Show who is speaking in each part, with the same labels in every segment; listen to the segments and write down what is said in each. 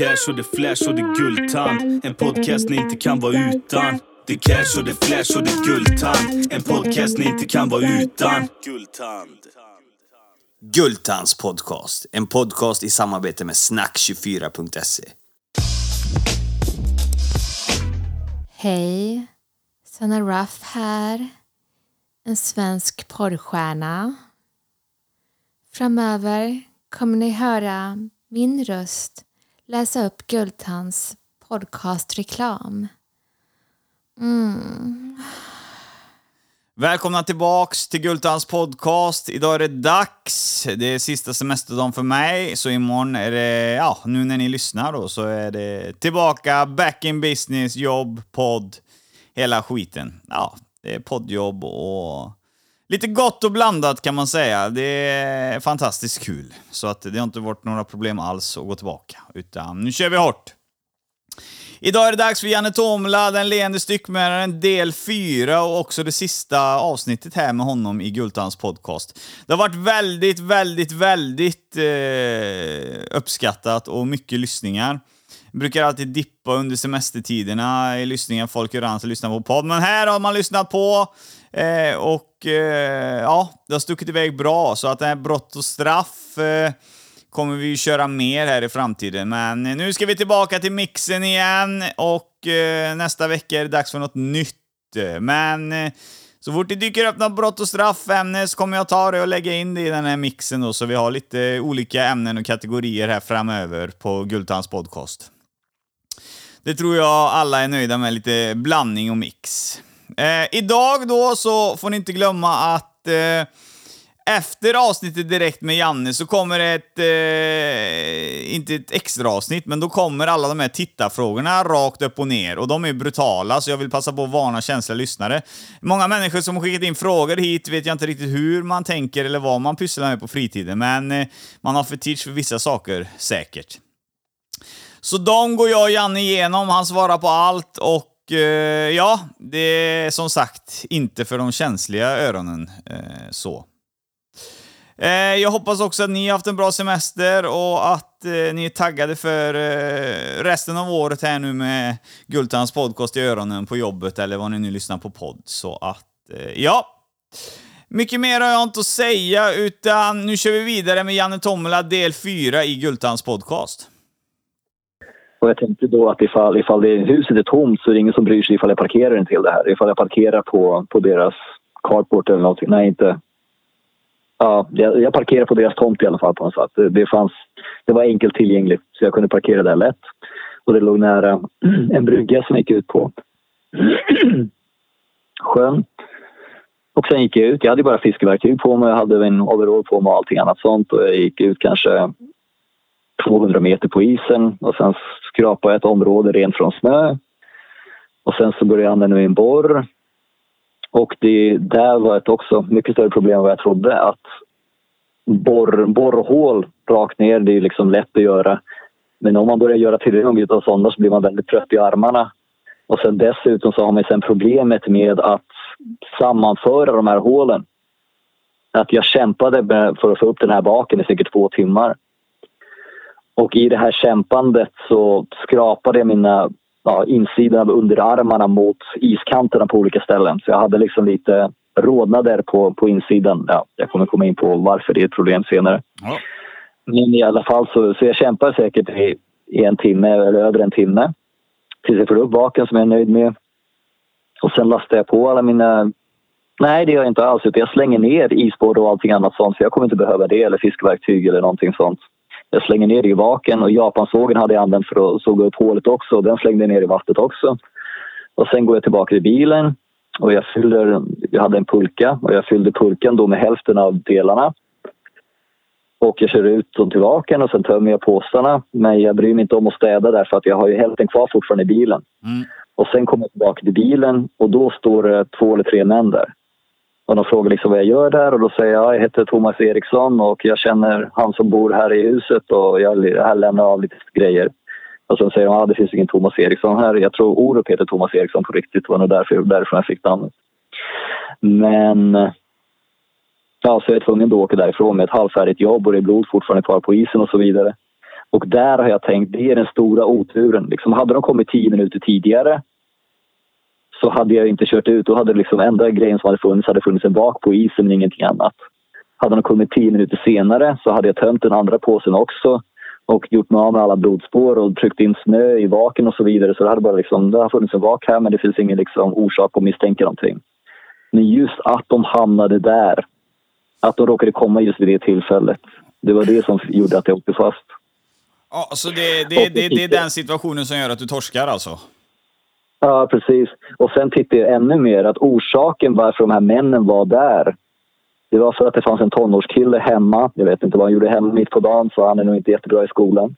Speaker 1: cash och det flash och det guldtand. En podcast ni inte kan vara utan. Det cash och det flash och det guldtand. En podcast ni inte kan vara utan. Guldtand.
Speaker 2: Gultans podcast. En podcast i samarbete med snack24.se.
Speaker 3: Hej, Sanna Ruff här. En svensk porrstjärna. Framöver kommer ni höra min röst läsa upp Guldtands podcastreklam. Mm.
Speaker 4: Välkomna tillbaks till Gultans podcast. Idag är det dags. Det är sista semesterdagen för mig, så imorgon är det, ja, nu när ni lyssnar då, så är det tillbaka, back in business, jobb, podd, hela skiten. Ja, det är poddjobb och lite gott och blandat kan man säga. Det är fantastiskt kul. Så att det har inte varit några problem alls att gå tillbaka, utan nu kör vi hårt. Idag är det dags för Janne Tomla, den leende styckmördaren, del 4 och också det sista avsnittet här med honom i Gultans podcast. Det har varit väldigt, väldigt, väldigt eh, uppskattat och mycket lyssningar. Jag brukar alltid dippa under semestertiderna i lyssningar. Folk gör annat och lyssnar på podd, men här har man lyssnat på eh, och eh, ja, det har stuckit iväg bra. Så att det här brott och straff eh, kommer vi köra mer här i framtiden. Men eh, nu ska vi tillbaka till mixen igen och eh, nästa vecka är det dags för något nytt. Men eh, så fort det dyker upp något brott och straffämne så kommer jag ta det och lägga in det i den här mixen då, så vi har lite olika ämnen och kategorier här framöver på Gultans podcast. Det tror jag alla är nöjda med, lite blandning och mix. Eh, idag då så får ni inte glömma att eh, efter avsnittet direkt med Janne så kommer ett, eh, inte ett extra avsnitt, men då kommer alla de här tittarfrågorna rakt upp och ner. Och de är brutala, så jag vill passa på att varna känsliga lyssnare. Många människor som har skickat in frågor hit vet jag inte riktigt hur man tänker eller vad man pysslar med på fritiden, men eh, man har fetisch för vissa saker, säkert. Så de går jag och Janne igenom, han svarar på allt och eh, ja, det är som sagt inte för de känsliga öronen eh, så. Eh, jag hoppas också att ni har haft en bra semester och att eh, ni är taggade för eh, resten av året här nu med Gultans podcast i öronen på jobbet eller vad ni nu lyssnar på podd. Så att, eh, ja. Mycket mer har jag inte att säga, utan nu kör vi vidare med Janne Tomela del 4 i Gultans podcast.
Speaker 5: Och jag tänkte då att ifall, ifall det, huset är tomt så är det ingen som bryr sig ifall jag parkerar intill det här. Ifall jag parkerar på, på deras carport eller någonting. Nej, inte. Ja, jag, jag parkerar på deras tomt i alla fall på något sätt. Det, det, fanns, det var enkelt tillgängligt så jag kunde parkera där lätt. Och det låg nära en brygga som gick ut på sjön. Och sen gick jag ut. Jag hade bara fiskeverktyg på mig. Jag hade en overall på mig och allting annat sånt. Och jag gick ut kanske 200 meter på isen och sen skrapade jag ett område rent från snö. Och sen så började jag använda min borr. Och det där var ett också mycket större problem än vad jag trodde. Att borr, borrhål rakt ner, det är liksom lätt att göra. Men om man börjar göra tillräckligt av sådana så blir man väldigt trött i armarna. Och sen dessutom så har man sen problemet med att sammanföra de här hålen. Att jag kämpade för att få upp den här baken i säkert två timmar. Och i det här kämpandet så skrapade jag mina ja, insidan av underarmarna mot iskanterna på olika ställen. Så jag hade liksom lite rodnader på, på insidan. Ja, jag kommer komma in på varför det är ett problem senare.
Speaker 4: Ja.
Speaker 5: Men i alla fall så, så jag kämpade säkert i, i en timme eller över en timme. Tills jag får upp baken som jag är nöjd med. Och sen lastar jag på alla mina... Nej, det gör jag inte alls. Utan jag slänger ner isborr och allting annat sånt. Så jag kommer inte behöva det eller fiskverktyg eller någonting sånt. Jag slänger ner det i baken och japansågen hade jag använt för att såga upp hålet också. Den slängde jag ner i vattnet också. Och sen går jag tillbaka till bilen och jag fyller, jag hade en pulka och jag fyllde pulkan då med hälften av delarna. Och jag kör ut dem till vaken och sen tömmer jag påsarna. Men jag bryr mig inte om att städa där för att jag har ju hälften kvar fortfarande i bilen.
Speaker 4: Mm.
Speaker 5: Och sen kommer jag tillbaka till bilen och då står det två eller tre män där. Och de frågar liksom vad jag gör där och då säger jag jag heter Thomas Eriksson och jag känner han som bor här i huset och jag här lämnar av lite grejer. Och sen säger de att ah, det finns ingen Thomas Eriksson här. Jag tror Orup heter Thomas Eriksson på riktigt. Det var nog därför, därifrån jag fick namnet. Men ja, så jag är tvungen att åka därifrån med ett halvfärdigt jobb och det är blod fortfarande kvar på isen och så vidare. Och där har jag tänkt, det är den stora oturen. Liksom, hade de kommit tio minuter tidigare så hade jag inte kört ut. Då hade liksom enda grejen som hade funnits hade funnits en vak på isen men ingenting annat. Hade de kommit tio minuter senare så hade jag tömt den andra påsen också och gjort mig av med alla blodspår och tryckt in snö i vaken och så vidare. Så det hade bara liksom, det har funnits en vak här men det finns ingen liksom orsak att misstänka någonting. Men just att de hamnade där, att de råkade komma just vid det tillfället, det var det som gjorde att jag åkte fast.
Speaker 4: Ja, så det, det, det, det är den situationen som gör att du torskar alltså?
Speaker 5: Ja, precis. Och sen tittade jag ännu mer att orsaken varför de här männen var där det var för att det fanns en tonårskille hemma. Jag vet inte vad han gjorde hemma mitt på dagen, så han är nog inte jättebra i skolan.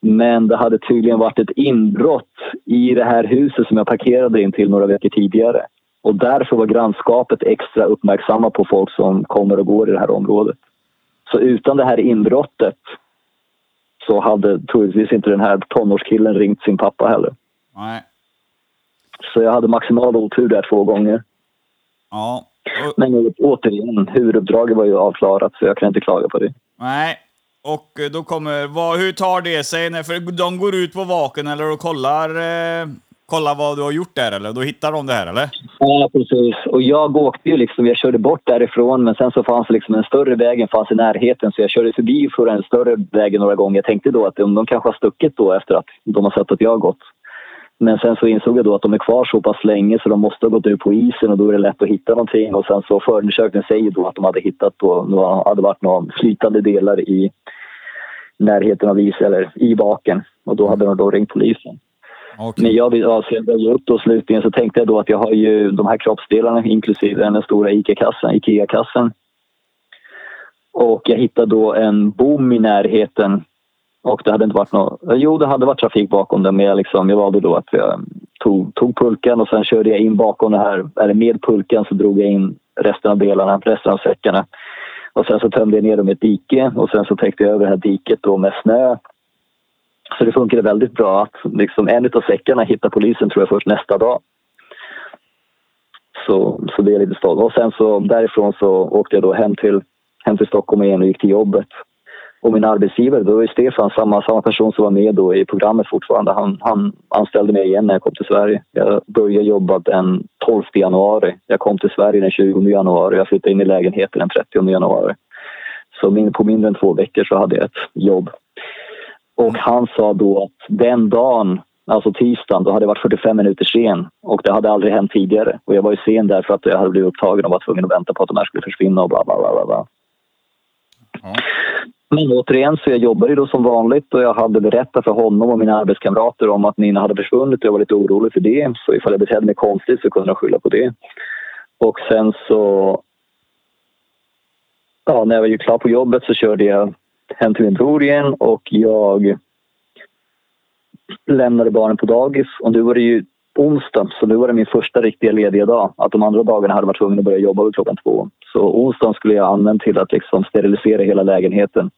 Speaker 5: Men det hade tydligen varit ett inbrott i det här huset som jag parkerade in till några veckor tidigare. Och därför var grannskapet extra uppmärksamma på folk som kommer och går i det här området. Så utan det här inbrottet så hade troligtvis inte den här tonårskillen ringt sin pappa heller.
Speaker 4: Nej.
Speaker 5: Så jag hade maximal otur där två gånger.
Speaker 4: Ja. Och,
Speaker 5: Men återigen, huvuduppdraget var ju avklarat så jag kan inte klaga på det.
Speaker 4: nej. Och då kommer... Vad, hur tar det sig? När, för de går ut på vaken eller och kollar, eh, kollar vad du har gjort där eller? Då hittar de det här eller?
Speaker 5: Ja, precis. Och jag åkte ju liksom, jag körde bort därifrån men sen så fanns det liksom en större vägen fanns i närheten så jag körde förbi för den större vägen några gånger. Jag tänkte då att de, de kanske har stuckit då efter att de har sett att jag har gått. Men sen så insåg jag då att de är kvar så pass länge så de måste ha gått ut på isen och då är det lätt att hitta någonting. Och sen så förundersökningen säger då att de hade hittat då, det hade varit några flytande delar i närheten av is eller i baken. Och då hade de då ringt polisen.
Speaker 4: Okej.
Speaker 5: Men jag vill avseende ge upp då slutligen så tänkte jag då att jag har ju de här kroppsdelarna inklusive den stora ICA-kassen, IKEA-kassen. Och jag hittade då en bom i närheten och det hade inte varit något... Eh, jo, det hade varit trafik bakom den men jag, liksom, jag valde då att jag tog, tog pulkan och sen körde jag in bakom det här, eller med pulkan så drog jag in resten av delarna, resten av säckarna. Och sen så tömde jag ner dem i ett dike och sen så täckte jag över det här diket då med snö. Så det funkade väldigt bra att liksom en av säckarna hittade polisen tror jag först nästa dag. Så, så det är lite stolt. Och sen så därifrån så åkte jag då hem till, hem till Stockholm igen och gick till jobbet. Och min arbetsgivare, då är Stefan samma, samma person som var med då i programmet fortfarande. Han, han anställde mig igen när jag kom till Sverige. Jag började jobba den 12 januari. Jag kom till Sverige den 20 januari. Jag flyttade in i lägenheten den 30 januari. Så min, på mindre än två veckor så hade jag ett jobb. Och han sa då att den dagen, alltså tisdagen, då hade jag varit 45 minuter sen. Och det hade aldrig hänt tidigare. Och jag var ju sen därför att jag hade blivit upptagen och var tvungen att vänta på att de här skulle försvinna och bla bla bla. bla, bla. Men återigen så jag jobbade ju då som vanligt och jag hade berättat för honom och mina arbetskamrater om att Nina hade försvunnit och jag var lite orolig för det. Så ifall jag betedde mig konstigt så kunde de skylla på det. Och sen så... Ja, när jag var ju klar på jobbet så körde jag hem till min bror igen och jag lämnade barnen på dagis. Och nu var det ju onsdag, så nu var det min första riktiga lediga dag. Att de andra dagarna hade varit tvungen att börja jobba vid klockan två. Så onsdagen skulle jag använda till att liksom sterilisera hela lägenheten.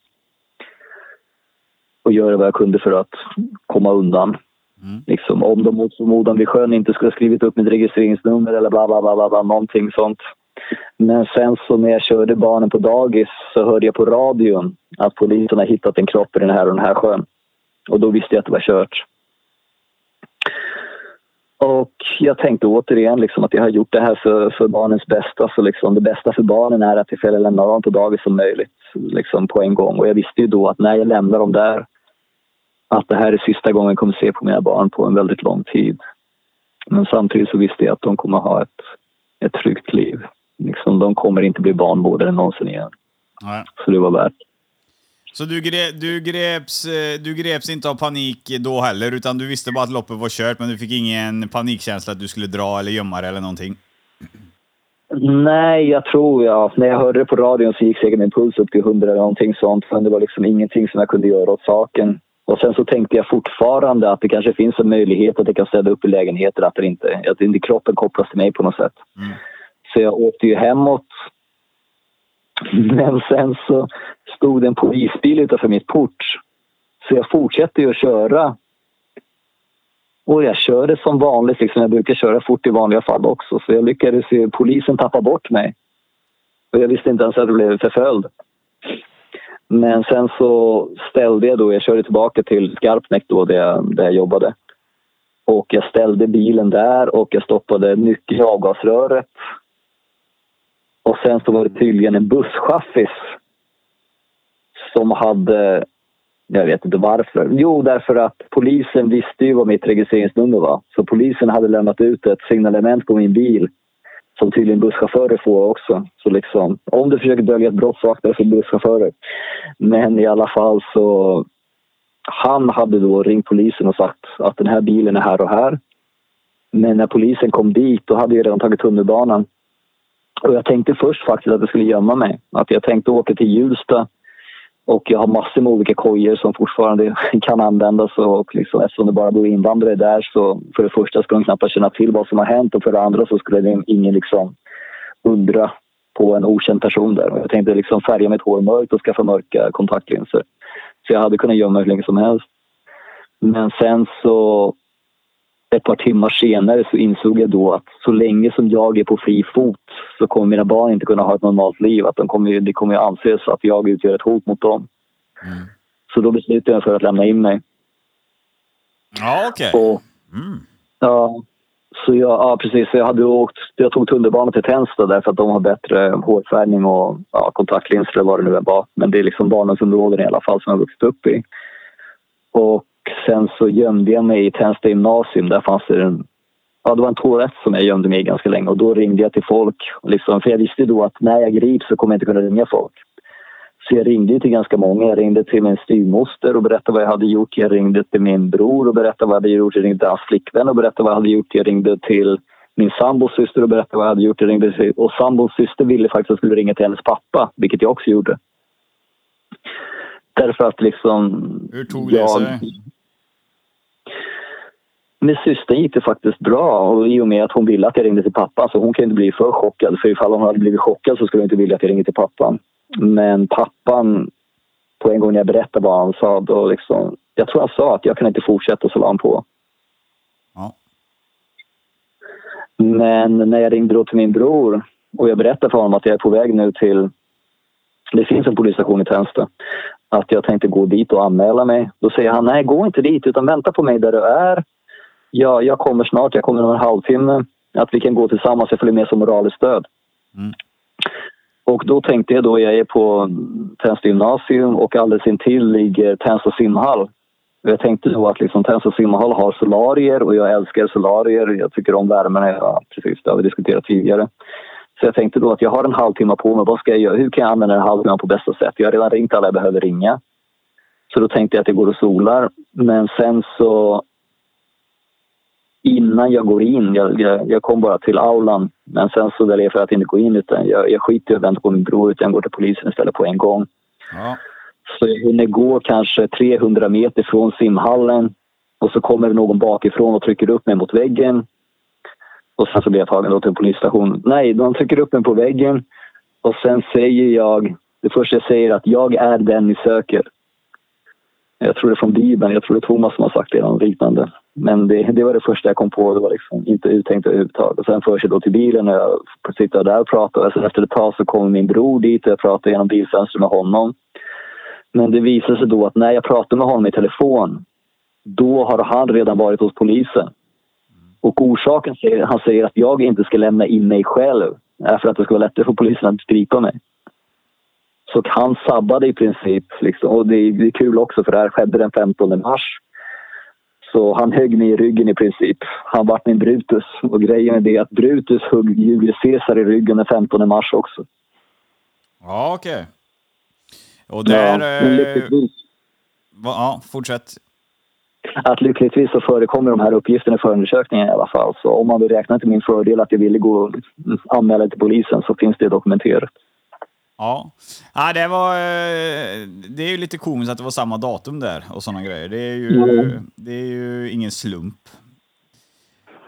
Speaker 5: Och göra vad jag kunde för att komma undan. Liksom, om de mot förmodan vid sjön inte skulle ha skrivit upp mitt registreringsnummer eller bla bla bla, bla, bla någonting sånt. Men sen så när jag körde barnen på dagis så hörde jag på radion att polisen har hittat en kropp i den här och den här sjön. Och då visste jag att det var kört. Och jag tänkte återigen liksom att jag har gjort det här för, för barnens bästa. Så liksom det bästa för barnen är att jag lämnar dem på dagis som möjligt liksom på en gång. Och jag visste ju då att när jag lämnar dem där att det här är sista gången jag kommer se på mina barn på en väldigt lång tid. Men samtidigt så visste jag att de kommer ha ett, ett tryggt liv. Liksom, de kommer inte bli barnvårdare någonsin igen.
Speaker 4: Nej.
Speaker 5: Så det var värt.
Speaker 4: Så du, gre du, greps, eh, du greps inte av panik då heller, utan du visste bara att loppet var kört, men du fick ingen panikkänsla att du skulle dra eller gömma dig eller någonting?
Speaker 5: Nej, jag tror jag. När jag hörde det på radion så gick säkert min puls upp till 100 eller någonting sånt. Men det var liksom ingenting som jag kunde göra åt saken. Och sen så tänkte jag fortfarande att det kanske finns en möjlighet att jag kan städa upp i lägenheter, att, det inte, att inte kroppen kopplas till mig på något sätt.
Speaker 4: Mm.
Speaker 5: Så jag åkte ju hemåt. Men sen så stod det en polisbil utanför mitt port. Så jag fortsatte ju att köra. Och jag körde som vanligt, liksom. jag brukar köra fort i vanliga fall också. Så jag lyckades ju, polisen tappa bort mig. Och jag visste inte ens att jag blev förföljd. Men sen så ställde jag då, jag körde tillbaka till Skarpnäck då där jag, där jag jobbade. Och jag ställde bilen där och jag stoppade nyckeln i avgasröret. Och sen så var det tydligen en busschaffis som hade, jag vet inte varför. Jo, därför att polisen visste ju vad mitt registreringsnummer var. Så polisen hade lämnat ut ett signalement på min bil som tydligen busschaufförer får också. Så liksom, om du försöker dölja ett brott så akta dig för busschaufförer. Men i alla fall så... Han hade då ringt polisen och sagt att den här bilen är här och här. Men när polisen kom dit, då hade jag redan tagit tunnelbanan. Och jag tänkte först faktiskt att jag skulle gömma mig. Att jag tänkte åka till Hjulsta och jag har massor med olika kojor som fortfarande kan användas. Och liksom, eftersom det bara bor invandrare där så för det första skulle de knappast känna till vad som har hänt och för det andra så skulle det ingen liksom undra på en okänd person där. Och jag tänkte liksom färga mitt hår mörkt och skaffa mörka kontaktlinser. Så jag hade kunnat gömma mig hur länge som helst. Men sen så ett par timmar senare så insåg jag då att så länge som jag är på fri fot så kommer mina barn inte kunna ha ett normalt liv. Att de kommer, det kommer att anses att jag utgör ett hot mot dem.
Speaker 4: Mm.
Speaker 5: Så då beslutade jag mig för att lämna in mig.
Speaker 4: Ja, okej.
Speaker 5: Och,
Speaker 4: Mm.
Speaker 5: ja, så jag, ja, precis. Jag, hade åkt, jag tog tunnelbanan till Tensta därför att de har bättre hårfärgning och ja, kontaktlinser eller vad det nu var. Men det är liksom barndomsområden i alla fall som jag har vuxit upp i. Och sen så gömde jag mig i Tensta gymnasium. Där fanns det en, ja, det var en toalett som jag gömde mig i ganska länge och då ringde jag till folk. Liksom, för jag visste då att när jag grips så kommer jag inte kunna ringa folk. Så jag ringde till ganska många. Jag ringde till min styvmoster och berättade vad jag hade gjort. Jag ringde till min bror och berättade vad jag hade gjort. Jag ringde till hans flickvän och berättade vad jag hade gjort. Jag ringde till min sambos syster och berättade vad jag hade gjort. Jag ringde till, och sambos syster ville faktiskt att jag skulle ringa till hennes pappa, vilket jag också gjorde. Därför att liksom...
Speaker 4: Hur tog det sig?
Speaker 5: Med systern gick det faktiskt bra och i och med att hon ville att jag ringde till pappa så hon kan inte bli för chockad. För ifall hon hade blivit chockad så skulle hon inte vilja att jag ringde till pappan. Men pappan, på en gång när jag berättade vad han sa, då liksom... Jag tror han sa att jag kan inte fortsätta, så la han på.
Speaker 4: Ja.
Speaker 5: Men när jag ringde då till min bror och jag berättade för honom att jag är på väg nu till... Det finns en polisstation i Tensta. Att jag tänkte gå dit och anmäla mig. Då säger han, nej gå inte dit utan vänta på mig där du är. Ja, jag kommer snart, jag kommer om en halvtimme. Att vi kan gå tillsammans, jag följer med som moraliskt stöd.
Speaker 4: Mm.
Speaker 5: Och då tänkte jag då, jag är på Tensta gymnasium och alldeles intill ligger Tensta simhall. Jag tänkte då att liksom Tensta simhall har solarier och jag älskar solarier. Jag tycker om värmen, ja, precis det har vi diskuterat tidigare. Så jag tänkte då att jag har en halvtimme på mig. Vad ska jag göra? Hur kan jag använda den halvtimmen på bästa sätt? Jag har redan ringt alla jag behöver ringa. Så då tänkte jag att jag går och solar. Men sen så innan jag går in, jag, jag, jag kom bara till aulan, men sen så väljer jag för att inte gå in utan jag, jag skiter i att vänta på min bror utan jag går till polisen istället på en gång.
Speaker 4: Ja.
Speaker 5: Så jag hinner gå kanske 300 meter från simhallen och så kommer någon bakifrån och trycker upp mig mot väggen. Och sen så blir jag tagen då till polisstationen. Nej, de trycker upp mig på väggen och sen säger jag, det första jag säger är att jag är den ni söker. Jag tror det är från Bibeln, jag tror det är Thomas som har sagt det eller något liknande. Men det, det var det första jag kom på, det var liksom inte uttänkt överhuvudtaget. Och sen förs jag då till bilen och jag sitter där och pratar. Och sen efter ett tag så kommer min bror dit och jag pratar genom bilfönstret med honom. Men det visar sig då att när jag pratar med honom i telefon, då har han redan varit hos polisen. Och orsaken, säger, han säger att jag inte ska lämna in mig själv, är för att det ska vara lättare för polisen att gripa mig. Så han sabbade i princip. Liksom. Och det är, det är kul också för det här skedde den 15 mars. Så han högg mig i ryggen i princip. Han vart min Brutus. Och grejen är det att Brutus högg Julius Caesar i ryggen den 15 mars också.
Speaker 4: Ja, okej. Och där...
Speaker 5: Ja,
Speaker 4: eh, ja, fortsätt.
Speaker 5: Att lyckligtvis så förekommer de här uppgifterna i förundersökningen i alla fall. Så om man vill räkna till min fördel att jag ville gå och anmäla till polisen så finns det dokumenterat.
Speaker 4: Ja. ja, det var... eh, Det är ju lite komiskt att det var samma datum där och sådana grejer. Det är ju,
Speaker 5: Mm.
Speaker 4: det är ju ingen slump.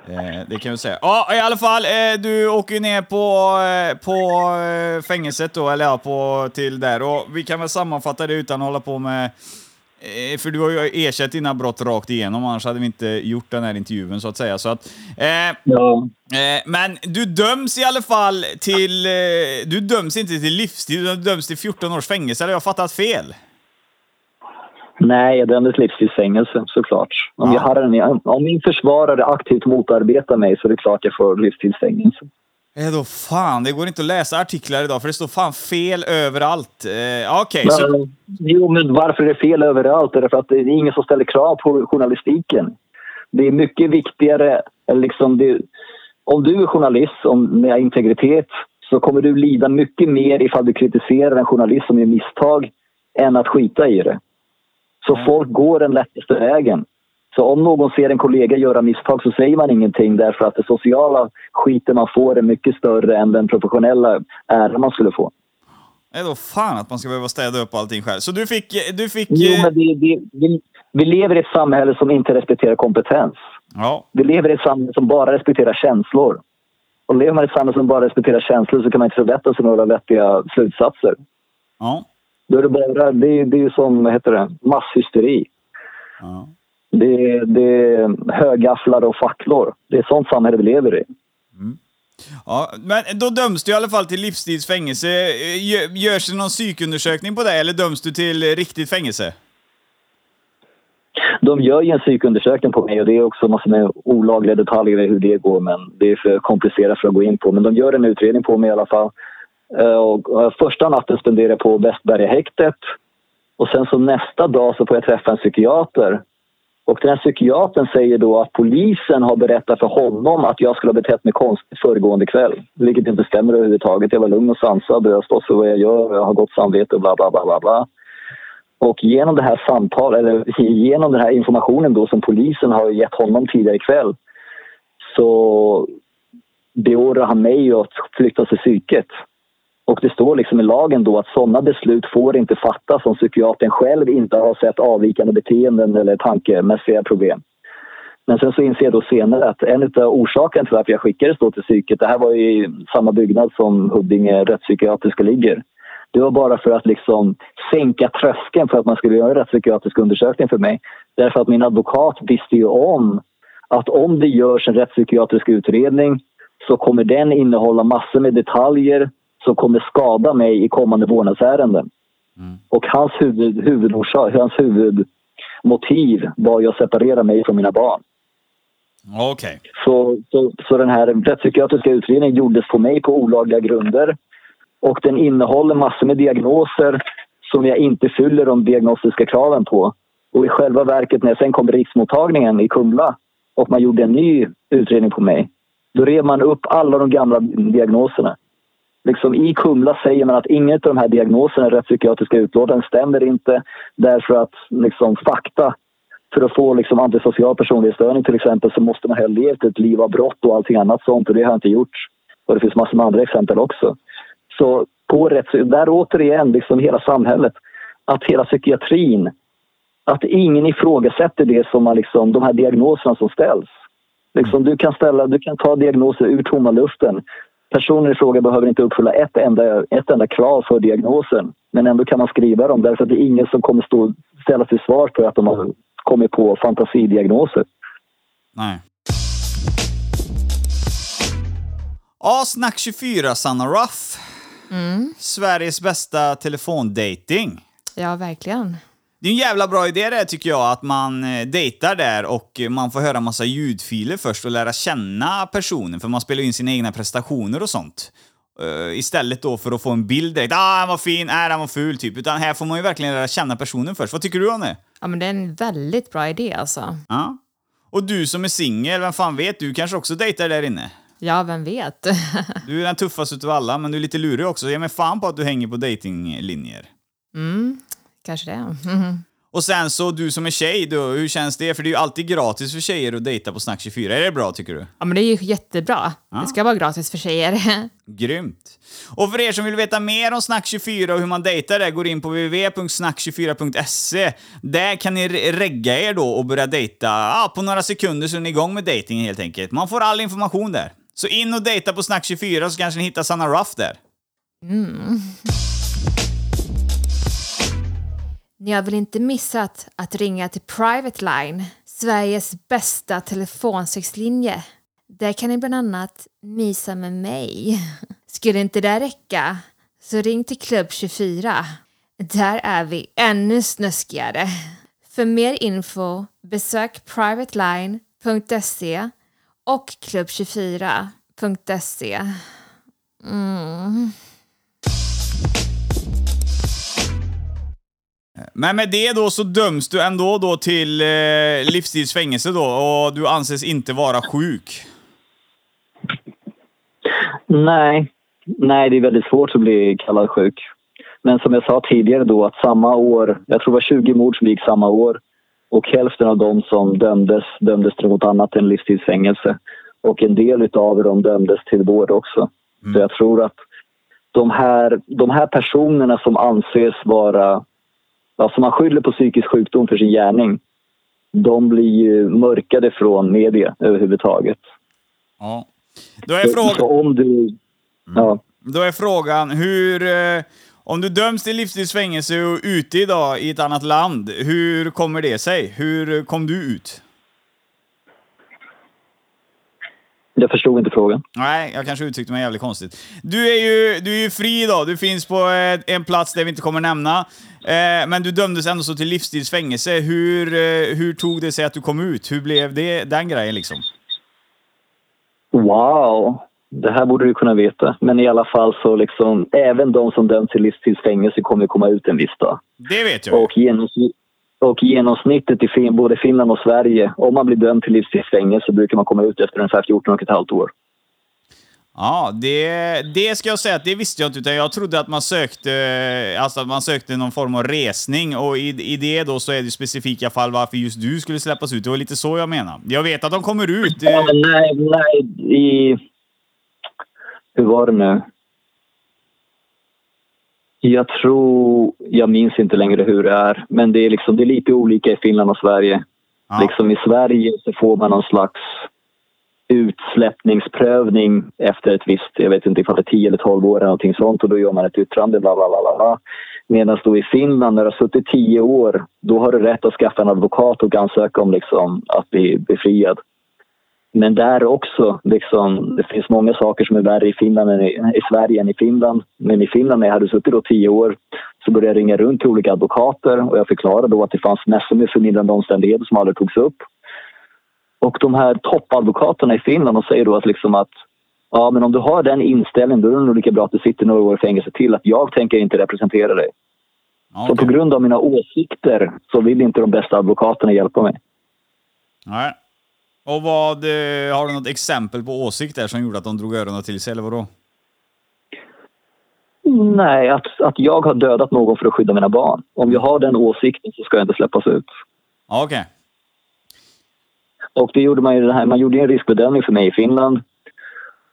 Speaker 4: Eh, Det kan jag säga. Ja, i alla fall. eh, Du åker ju ner på, på fängelset då, eller ja, på, till där. Och vi kan väl sammanfatta det utan att hålla på med För du har ju erkänt dina brott rakt igenom, annars hade vi inte gjort den här intervjun så att säga. Så att, eh,
Speaker 5: Ja.
Speaker 4: Eh, men du döms i alla fall till... Eh, du döms inte till livstid, du döms till 14 års fängelse. Eller har jag fattat fel?
Speaker 5: Nej, jag dömdes livstidsfängelse såklart. Om,
Speaker 4: Ja.
Speaker 5: jag har en, om min försvarare aktivt motarbetar mig så är det klart jag får livstidsfängelse.
Speaker 4: Eh, då fan, det går inte att läsa artiklar idag för det står fan fel överallt. Eh, Okej, så...
Speaker 5: Men, jo, men varför är det fel överallt? Det är för att det är ingen som ställer krav på journalistiken. Det är mycket viktigare, liksom det, om du är journalist om, med integritet så kommer du lida mycket mer ifall du kritiserar en journalist som gör misstag än att skita i det. Så folk går den lättaste vägen. Så om någon ser en kollega göra misstag så säger man ingenting därför att det sociala skiten man får är mycket större än den professionella ära man skulle få.
Speaker 4: Eh, då fan att man ska behöva städa upp allting själv. Så du fick... Du fick
Speaker 5: Jo,
Speaker 4: eh,
Speaker 5: men det, det, vi, vi lever i ett samhälle som inte respekterar kompetens.
Speaker 4: Ja.
Speaker 5: Vi lever i ett samhälle som bara respekterar känslor. Och lever man i ett samhälle som bara respekterar känslor så kan man inte förvänta sig några vettiga slutsatser.
Speaker 4: Ja.
Speaker 5: Då är det bara, det, är- det är ju som, vad heter det, masshysteri.
Speaker 4: ja.
Speaker 5: Det, är- det är högafflar och facklor. Det är sånt samhälle vi lever i.
Speaker 4: Ja, men då döms du i alla fall till livstids fängelse. Gö- Görs det någon psykundersökning på dig eller döms du till riktigt fängelse?
Speaker 5: De gör ju en psykundersökning på mig och det är också massor med olagliga detaljer i hur det går men det är för komplicerat för att gå in på. Men de gör en utredning på mig i alla fall. Eh, Och eh, första natten spenderar jag på Västbergahäktet och sen så nästa dag så får jag träffa en psykiater. Och den här psykiatern säger då att polisen har berättat för honom att jag skulle ha betett mig konstigt föregående kväll. Vilket inte stämmer överhuvudtaget. Jag var lugn och sansad och jag står för vad jag gör och jag har gott samvete och bla bla bla bla bla. Och genom det här samtalet, eller genom den här informationen då som polisen har gett honom tidigare ikväll så beordrar han mig att flytta till psyket. Och det står liksom i lagen då att sådana beslut får inte fattas om psykiatern själv inte har sett avvikande beteenden eller tankemässiga problem. Men sen så inser jag då senare att en av orsakerna till varför jag skickades då till psyket, det här var ju i samma byggnad som Huddinge rättspsykiatriska ligger. Det var bara för att liksom sänka tröskeln för att man skulle göra en rättspsykiatrisk undersökning för mig. Därför att min advokat visste ju om att om det görs en rättspsykiatrisk utredning så kommer den innehålla massor med detaljer som kommer skada mig i kommande vårdnadsärenden. Och hans huvud, huvudorsak, hans huvudmotiv var ju att separera mig från mina barn.
Speaker 4: Okej.
Speaker 5: Så, så, så den här rättspsykiatriska utredningen gjordes på mig på olagliga grunder. Och den innehåller massor med diagnoser som jag inte fyller de diagnostiska kraven på. Och i själva verket när jag sen kom till riksmottagningen i Kumla och man gjorde en ny utredning på mig. Då rev man upp alla de gamla diagnoserna. Liksom I Kumla säger man att ingen av de här diagnoserna i rättspsykiatriska utlåtanden stämmer inte därför att liksom, fakta för att få liksom, antisocial personlighetsstörning till exempel så måste man ha levt ett liv av brott och allting annat sånt och det har jag inte gjort. Och det finns massor med andra exempel också. Så på rätt, där återigen, liksom hela samhället, att hela psykiatrin, att ingen ifrågasätter det som man liksom, de här diagnoserna som ställs. Liksom, du, kan ställa, du kan ta diagnoser ur tomma luften. Personen i fråga behöver inte uppfylla ett enda, ett enda krav för diagnosen. Men ändå kan man skriva dem därför att det är ingen som kommer stå, ställa till svar för att de har kommit på fantasidiagnoser.
Speaker 4: Nej. Ja, Snack 24, Sanna Ruff. Sveriges bästa telefondating.
Speaker 3: Ja, verkligen.
Speaker 4: Det är en jävla bra idé det tycker jag, att man eh, dejtar där och man får höra massa ljudfiler först och lära känna personen, för man spelar in sina egna prestationer och sånt. Eh, istället då för att få en bild direkt, ah han var fin, ah han var ful typ. Utan här får man ju verkligen lära känna personen först. Vad tycker du om det?
Speaker 3: Ja, men det är en väldigt bra idé alltså.
Speaker 4: Ja. Och du som är singel, vem fan vet, du kanske också dejtar där inne?
Speaker 3: Ja, vem vet?
Speaker 4: Du är den tuffaste utav alla, men du är lite lurig också. Ge mig fan på att du hänger på datinglinjer.
Speaker 3: Kanske det.
Speaker 4: Och sen så, du som är tjej, då, hur känns det? För det är ju alltid gratis för tjejer att dejta på Snack 24. Är det bra tycker du?
Speaker 3: Ja, men det är ju jättebra. Det ska vara gratis för tjejer.
Speaker 4: Grymt! Och för er som vill veta mer om Snack 24 och hur man dejtar där, går in på www.snack24.se. Där kan ni re- regga er då och börja dejta ja, på några sekunder så är ni igång med dejtingen helt enkelt. Man får all information där. Så in och dejta på Snack 24 så kanske ni hittar Sanna Ruff där.
Speaker 3: Ni har väl inte missat att ringa till Private Line, Sveriges bästa telefonsexlinje. Där kan ni bland annat mysa med mig. Skulle inte det räcka så ring till Klubb 24. Där är vi ännu snuskigare. För mer info besök privateline.se och klubb24.se. Mm.
Speaker 4: Men med det då så döms du ändå då till eh, livstidsfängelse då och du anses inte vara sjuk.
Speaker 5: Nej, nej, det är väldigt svårt att bli kallad sjuk. Men som jag sa tidigare då att samma år, jag tror det var 20 mord som gick samma år och hälften av dem som dömdes dömdes till något annat än livstidsfängelse. Och en del av dem dömdes till vård också. Så jag tror att de här, de här personerna som anses vara, som man skyller på psykisk sjukdom för sin gärning, de blir ju mörkade från media överhuvudtaget.
Speaker 4: Ja. Då är,
Speaker 5: Så,
Speaker 4: fråga,
Speaker 5: så om du... Ja.
Speaker 4: då är frågan hur... Eh, om du döms till livstidsfängelse och ute idag i ett annat land, hur kommer det sig? Hur kom du ut?
Speaker 5: Jag förstod inte frågan.
Speaker 4: Nej, jag kanske uttryckte mig jävligt konstigt. Du är ju, du är ju fri idag. Du finns på eh, en plats där vi inte kommer nämna. Eh, men du dömdes ändå så till livstidsfängelse. Hur, eh, hur tog det sig att du kom ut? Hur blev det, den grejen liksom?
Speaker 5: Wow! Det här borde du kunna veta. Men i alla fall så liksom, även de som döms till livstidsfängelse kommer komma ut en viss dag.
Speaker 4: Det vet jag.
Speaker 5: Och, genomsnitt, och genomsnittet i fin, både Finland och Sverige, om man blir dömd till livstidsfängelse brukar man komma ut efter ungefär 14 och ett halvt år.
Speaker 4: Ja, det, det ska jag säga att det visste jag inte, utan jag trodde att man sökte, alltså att man sökte någon form av resning och i, i det då så är det specifika fall varför just du skulle släppas ut. Det var lite så jag menar. Jag vet att de kommer ut.
Speaker 5: Ja,
Speaker 4: eh,
Speaker 5: men nej, nej, i... Hur var det nu? Jag tror... Jag minns inte längre hur det är, men det är, liksom, det är lite olika i Finland och Sverige.
Speaker 4: Ja.
Speaker 5: Liksom I Sverige så får man någon slags utsläppningsprövning efter ett visst, jag vet inte ifall det är 10 eller 12 år eller någonting sånt och då gör man ett yttrande bla bla bla bla. Medan då i Finland när du har suttit 10 år, då har du rätt att skaffa en advokat och ansöka om liksom att bli befriad. Men där också, liksom, det finns många saker som är värre i, Finland än i, i Sverige än i Finland. Men i Finland när jag hade suttit då 10 år så började jag ringa runt till olika advokater och jag förklarade då att det fanns massor med förmildrande omständigheter som aldrig togs upp. Och de här toppadvokaterna i Finland de säger då att, liksom att ja, men om du har den inställningen då är det nog lika bra att du sitter några år i fängelse till. Att jag tänker inte representera dig.
Speaker 4: Ja,
Speaker 5: Så på grund av mina åsikter så vill inte de bästa advokaterna hjälpa mig.
Speaker 4: Nej. Och vad, eh, har du något exempel på åsikter som gjorde att de drog öronen till sig, eller vadå?
Speaker 5: Nej, att, att jag har dödat någon för att skydda mina barn. Om jag har den åsikten så ska jag inte släppas ut.
Speaker 4: Okej.
Speaker 5: Och det gjorde man ju det här, man gjorde en riskbedömning för mig i Finland.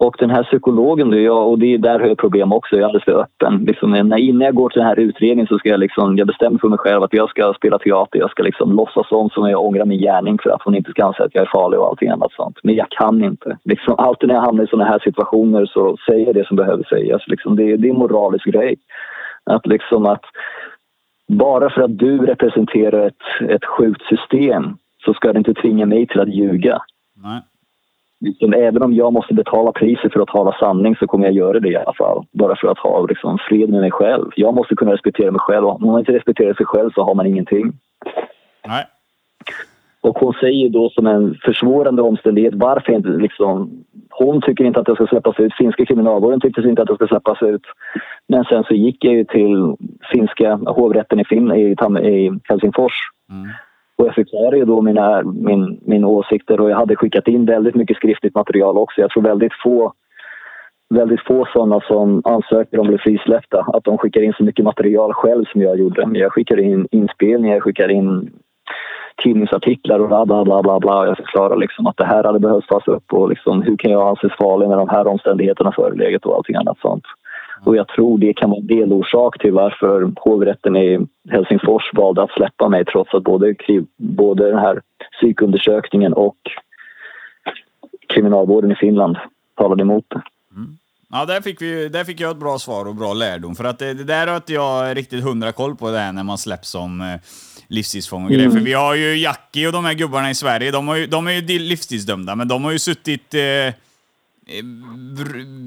Speaker 5: Och den här psykologen, då, jag, och det är där har jag problem också, jag är alldeles för öppen. Liksom, när, innan jag går till den här utredningen så ska jag liksom, jag bestämmer för mig själv att jag ska spela teater, jag ska liksom låtsas om som jag ångrar min gärning för att hon inte ska anse att jag är farlig och allting annat sånt. Men jag kan inte. Liksom, alltid när jag hamnar i sådana här situationer så säger jag det som behöver sägas. Liksom, det, det är en moralisk grej. Att liksom att bara för att du representerar ett, ett sjukt system så ska det inte tvinga mig till att ljuga.
Speaker 4: Nej.
Speaker 5: Liksom, även om jag måste betala priset för att tala sanning så kommer jag göra det i alla fall. Bara för att ha liksom, fred med mig själv. Jag måste kunna respektera mig själv. Om man inte respekterar sig själv så har man ingenting.
Speaker 4: Nej.
Speaker 5: Och hon säger då som en försvårande omständighet varför inte liksom... Hon tycker inte att jag ska släppas ut. Finska kriminalvården tyckte inte att jag ska släppas ut. Men sen så gick jag ju till finska hovrätten i, fin- i, i Helsingfors.
Speaker 4: Mm.
Speaker 5: Och jag förklarade ju då mina, min, min åsikter och jag hade skickat in väldigt mycket skriftligt material också. Jag tror väldigt få väldigt få sådana som ansöker om att bli frisläppta. Att de skickar in så mycket material själv som jag gjorde. Jag skickar in inspelningar, jag skickar in tidningsartiklar och bla bla bla bla bla. Jag förklarar liksom att det här hade behövt tas upp och liksom hur kan jag anses farlig när de här omständigheterna förelegat och allting annat sånt. Och jag tror det kan vara en delorsak till varför hovrätten i Helsingfors valde att släppa mig trots att både, både den här psykundersökningen och kriminalvården i Finland talade emot det.
Speaker 4: Ja, där fick, vi, där fick jag ett bra svar och bra lärdom. För att det, det där har inte jag riktigt hundra koll på det här när man släpps som eh, livstidsfång och grejer.
Speaker 5: Mm.
Speaker 4: För vi har ju Jackie och de här gubbarna i Sverige, de, har ju, de är ju livstidsdömda, men de har ju suttit eh,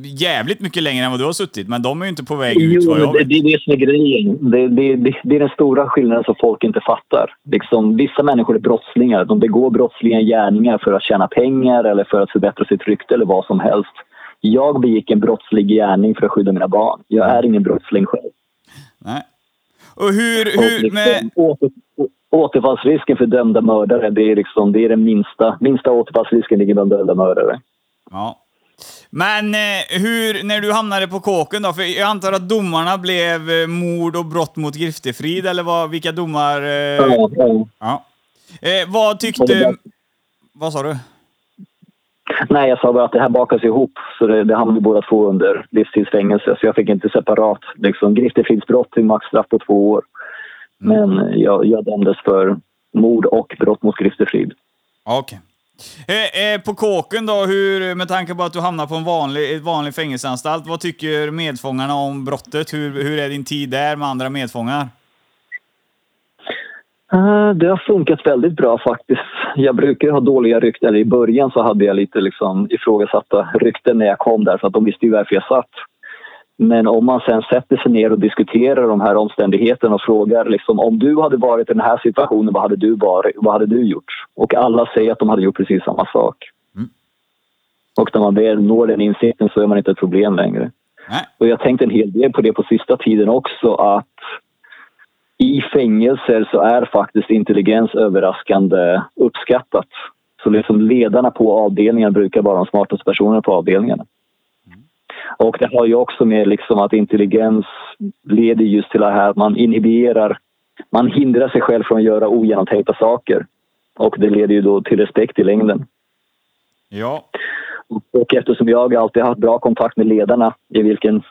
Speaker 4: jävligt mycket längre än vad du har suttit. Men de är ju inte på väg ut vad jag
Speaker 5: det,
Speaker 4: vet.
Speaker 5: det är det som är grejen. Det, det, det, det är den stora skillnaden som folk inte fattar. Liksom, vissa människor är brottslingar. De begår brottsliga gärningar för att tjäna pengar eller för att förbättra sitt rykte eller vad som helst. Jag begick en brottslig gärning för att skydda mina barn. Jag är ingen brottsling själv.
Speaker 4: Nej. Och hur, hur
Speaker 5: liksom,
Speaker 4: med...
Speaker 5: åter, återfallsrisken för dömda mördare, det är, liksom, det är den minsta, minsta återfallsrisken ligger bland dömda mördare.
Speaker 4: Ja. Men eh, hur, när du hamnade på kåken då? För jag antar att domarna blev eh, mord och brott mot griftefrid, eller vad, vilka domar... Eh,
Speaker 5: Ja, ja.
Speaker 4: ja. Eh, vad tyckte... Vad sa du?
Speaker 5: Nej, jag sa bara att det här bakas ihop. Så det, det hamnade båda två under livstidsfängelse. Så jag fick inte separat. Liksom, griftefridsbrott till maxstraff på två år. Men jag, jag dömdes för mord och brott mot griftefrid.
Speaker 4: Okej. Eh, eh, på kåken då, hur, med tanke på att du hamnar på en vanlig, vanlig fängelseanstalt, vad tycker medfångarna om brottet? Hur, hur är din tid där med andra medfångar?
Speaker 5: Eh, Det har funkat väldigt bra faktiskt. Jag brukar ha dåliga rykten. Eller I början så hade jag lite liksom ifrågasatta rykten när jag kom där för att de visste ju varför jag satt. Men om man sen sätter sig ner och diskuterar de här omständigheterna och frågar liksom, om du hade varit i den här situationen, vad hade du, varit, vad hade du gjort? Och alla säger att de hade gjort precis samma sak.
Speaker 4: Mm.
Speaker 5: Och när man väl når den insikten så är man inte ett problem längre.
Speaker 4: Nej.
Speaker 5: Och jag tänkte en hel del på det på sista tiden också att i fängelser så är faktiskt intelligens överraskande uppskattat. Så liksom ledarna på avdelningen brukar vara de smartaste personerna på avdelningarna. Och det har ju också med liksom att intelligens leder just till det här att man inhiberar, man hindrar sig själv från att göra ogenomtänkta saker. Och det leder ju då till respekt i längden.
Speaker 4: Ja.
Speaker 5: Och eftersom jag alltid har haft bra kontakt med ledarna i vilken,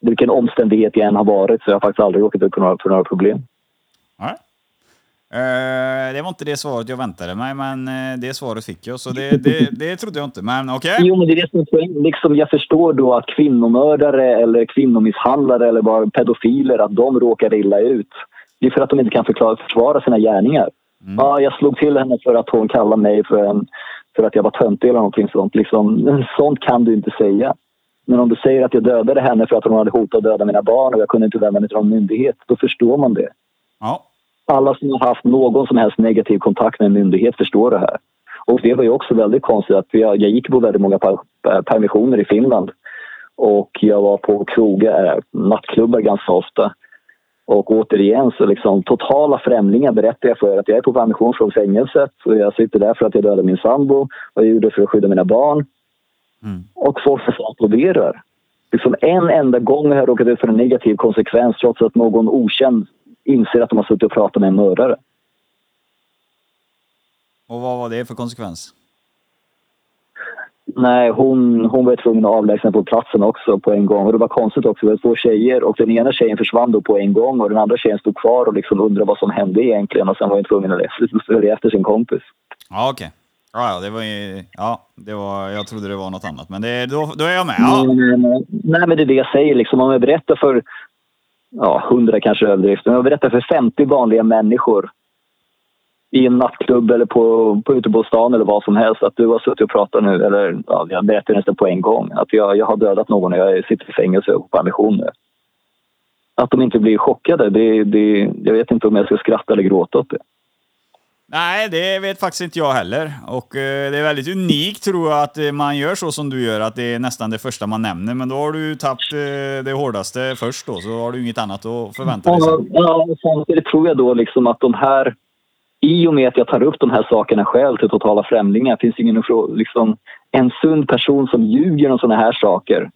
Speaker 5: vilken omständighet jag än har varit så har jag faktiskt aldrig råkat ut för några, för några problem.
Speaker 4: Nej. Eh, det var inte det svaret jag väntade mig, men eh, det svaret fick jag, så det, det, det trodde jag inte. Men okej.
Speaker 5: Jo, men det är det som är poängen. Liksom, jag förstår då att kvinnomördare eller kvinnomisshandlare eller bara pedofiler, att de råkar illa ut. Det är för att de inte kan förklara, försvara sina gärningar. Ja, jag slog till henne för att hon kallade mig för, en, för att jag var töntig eller någonting sånt. Liksom, sånt kan du inte säga. Men om du säger att jag dödade henne för att hon hade hotat att döda mina barn och jag kunde inte vända mig till någon myndighet, då förstår man det.
Speaker 4: Ja.
Speaker 5: Alla som har haft någon som helst negativ kontakt med en myndighet förstår det här. Och det var ju också väldigt konstigt att jag, jag gick på väldigt många per, per, permissioner i Finland. Och jag var på krogar, äh, nattklubbar ganska ofta. Och återigen så liksom totala främlingar berättar jag för att jag är på permission från fängelset och jag sitter där för att jag dödade min sambo och jag gjorde det för att skydda mina barn.
Speaker 4: Mm.
Speaker 5: Och folk applåderar. Liksom en enda gång har jag råkat ut för en negativ konsekvens trots att någon okänd inser att de har suttit och pratat med en mördare.
Speaker 4: Och vad var det för konsekvens?
Speaker 5: Nej, hon, hon var tvungen att avlägsna på platsen också på en gång. Och det var konstigt också, det var två tjejer och den ena tjejen försvann då på en gång och den andra tjejen stod kvar och liksom undrade vad som hände egentligen och sen var hon tvungen att följa efter sin kompis.
Speaker 4: Ja, okej. Ja, ja, det var ju... Ja, det var... Jag trodde det var något annat, men det, då, då är jag med. Ja.
Speaker 5: Nej, nej, nej, men det är det jag säger liksom. Om jag berättar för, ja, hundra kanske överdrift, men jag berättar för 50 vanliga människor i en nattklubb eller på, på ute på stan eller vad som helst att du har suttit och pratat nu, eller ja, jag berättar nästan på en gång, att jag, jag har dödat någon och jag sitter i fängelse och på ambition nu. Att de inte blir chockade, det, det, jag vet inte om jag ska skratta eller gråta åt det.
Speaker 4: Nej, det vet faktiskt inte jag heller. Och eh, det är väldigt unikt tror jag att eh, man gör så som du gör, att det är nästan det första man nämner. Men då har du tappat eh, det hårdaste först då, så har du inget annat att förvänta dig
Speaker 5: Ja,
Speaker 4: sen.
Speaker 5: ja, och samtidigt tror jag då liksom att de här... I och med att jag tar upp de här sakerna själv till totala främlingar finns ingen liksom, en sund person som ljuger om såna här saker.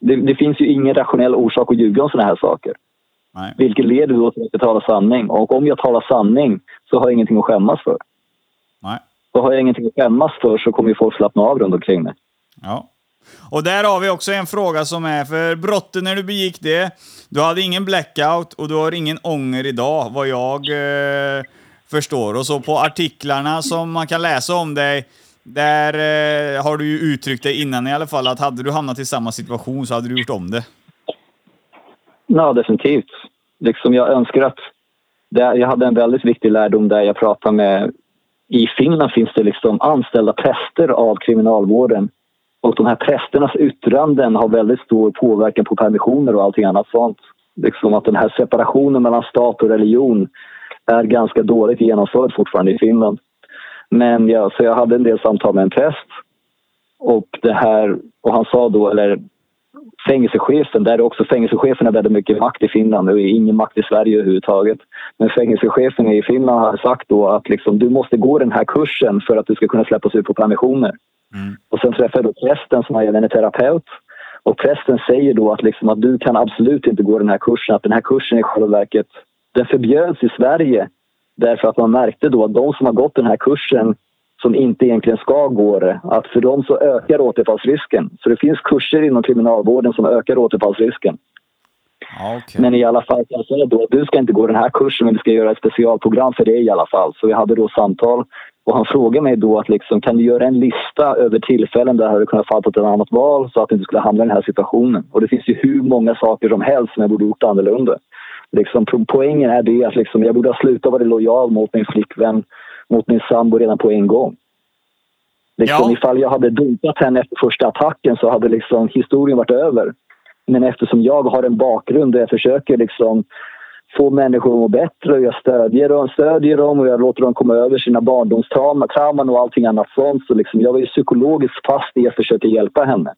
Speaker 5: Det, det finns ju ingen rationell orsak att ljuga om såna här saker.
Speaker 4: Nej.
Speaker 5: Vilket leder då till att jag talar sanning. Och om jag talar sanning så har jag ingenting att skämmas för.
Speaker 4: Nej.
Speaker 5: Och har jag ingenting att skämmas för så kommer ju folk slappna av runt omkring mig.
Speaker 4: Ja. Och där har vi också en fråga som är, för brottet när du begick det, du hade ingen blackout och du har ingen ånger idag, vad jag eh, förstår. Och så på artiklarna som man kan läsa om dig, där eh, har du ju uttryckt dig innan i alla fall att hade du hamnat i samma situation så hade du gjort om det.
Speaker 5: Ja, definitivt. Liksom jag önskar att... Det, jag hade en väldigt viktig lärdom där jag pratade med... I Finland finns det liksom anställda präster av kriminalvården. Och de här prästernas yttranden har väldigt stor påverkan på permissioner och allting annat sånt. Liksom att den här separationen mellan stat och religion är ganska dåligt genomförd fortfarande i Finland. Men jag, så jag hade en del samtal med en präst. Och, det här, och han sa då, eller fängelsechefen, där är också fängelsechefen har väldigt mycket makt i Finland. Är ingen makt i Sverige överhuvudtaget. Men fängelsechefen i Finland har sagt då att liksom, du måste gå den här kursen för att du ska kunna släppas ut på permissioner.
Speaker 4: Mm.
Speaker 5: Och sen träffade jag då prästen som är är terapeut. Och prästen säger då att, liksom, att du kan absolut inte gå den här kursen. Att den här kursen i själva verket, den förbjöds i Sverige därför att man märkte då att de som har gått den här kursen som inte egentligen ska gå det, att för dem så ökar återfallsrisken. Så det finns kurser inom kriminalvården som ökar återfallsrisken.
Speaker 4: Okej.
Speaker 5: Men i alla fall, jag sa då att du ska inte gå den här kursen men du ska göra ett specialprogram för det i alla fall. Så vi hade då samtal och han frågade mig då att liksom, kan du göra en lista över tillfällen där jag hade kunnat fatta ett annat val så att jag inte skulle hamna i den här situationen. Och det finns ju hur många saker som helst som jag borde gjort annorlunda. Liksom, po- poängen är det att liksom, jag borde ha slutat vara lojal mot min flickvän, mot min sambo redan på en gång. Liksom,
Speaker 4: Ja.
Speaker 5: Ifall jag hade dumpat henne efter första attacken så hade liksom historien varit över. Men eftersom jag har en bakgrund där jag försöker liksom få människor att må bättre och jag stödjer dem, stödjer dem och jag låter dem komma över sina barndomstrauman trauman och allting annat sånt. Så liksom, jag var ju psykologiskt fast i att försöka hjälpa henne.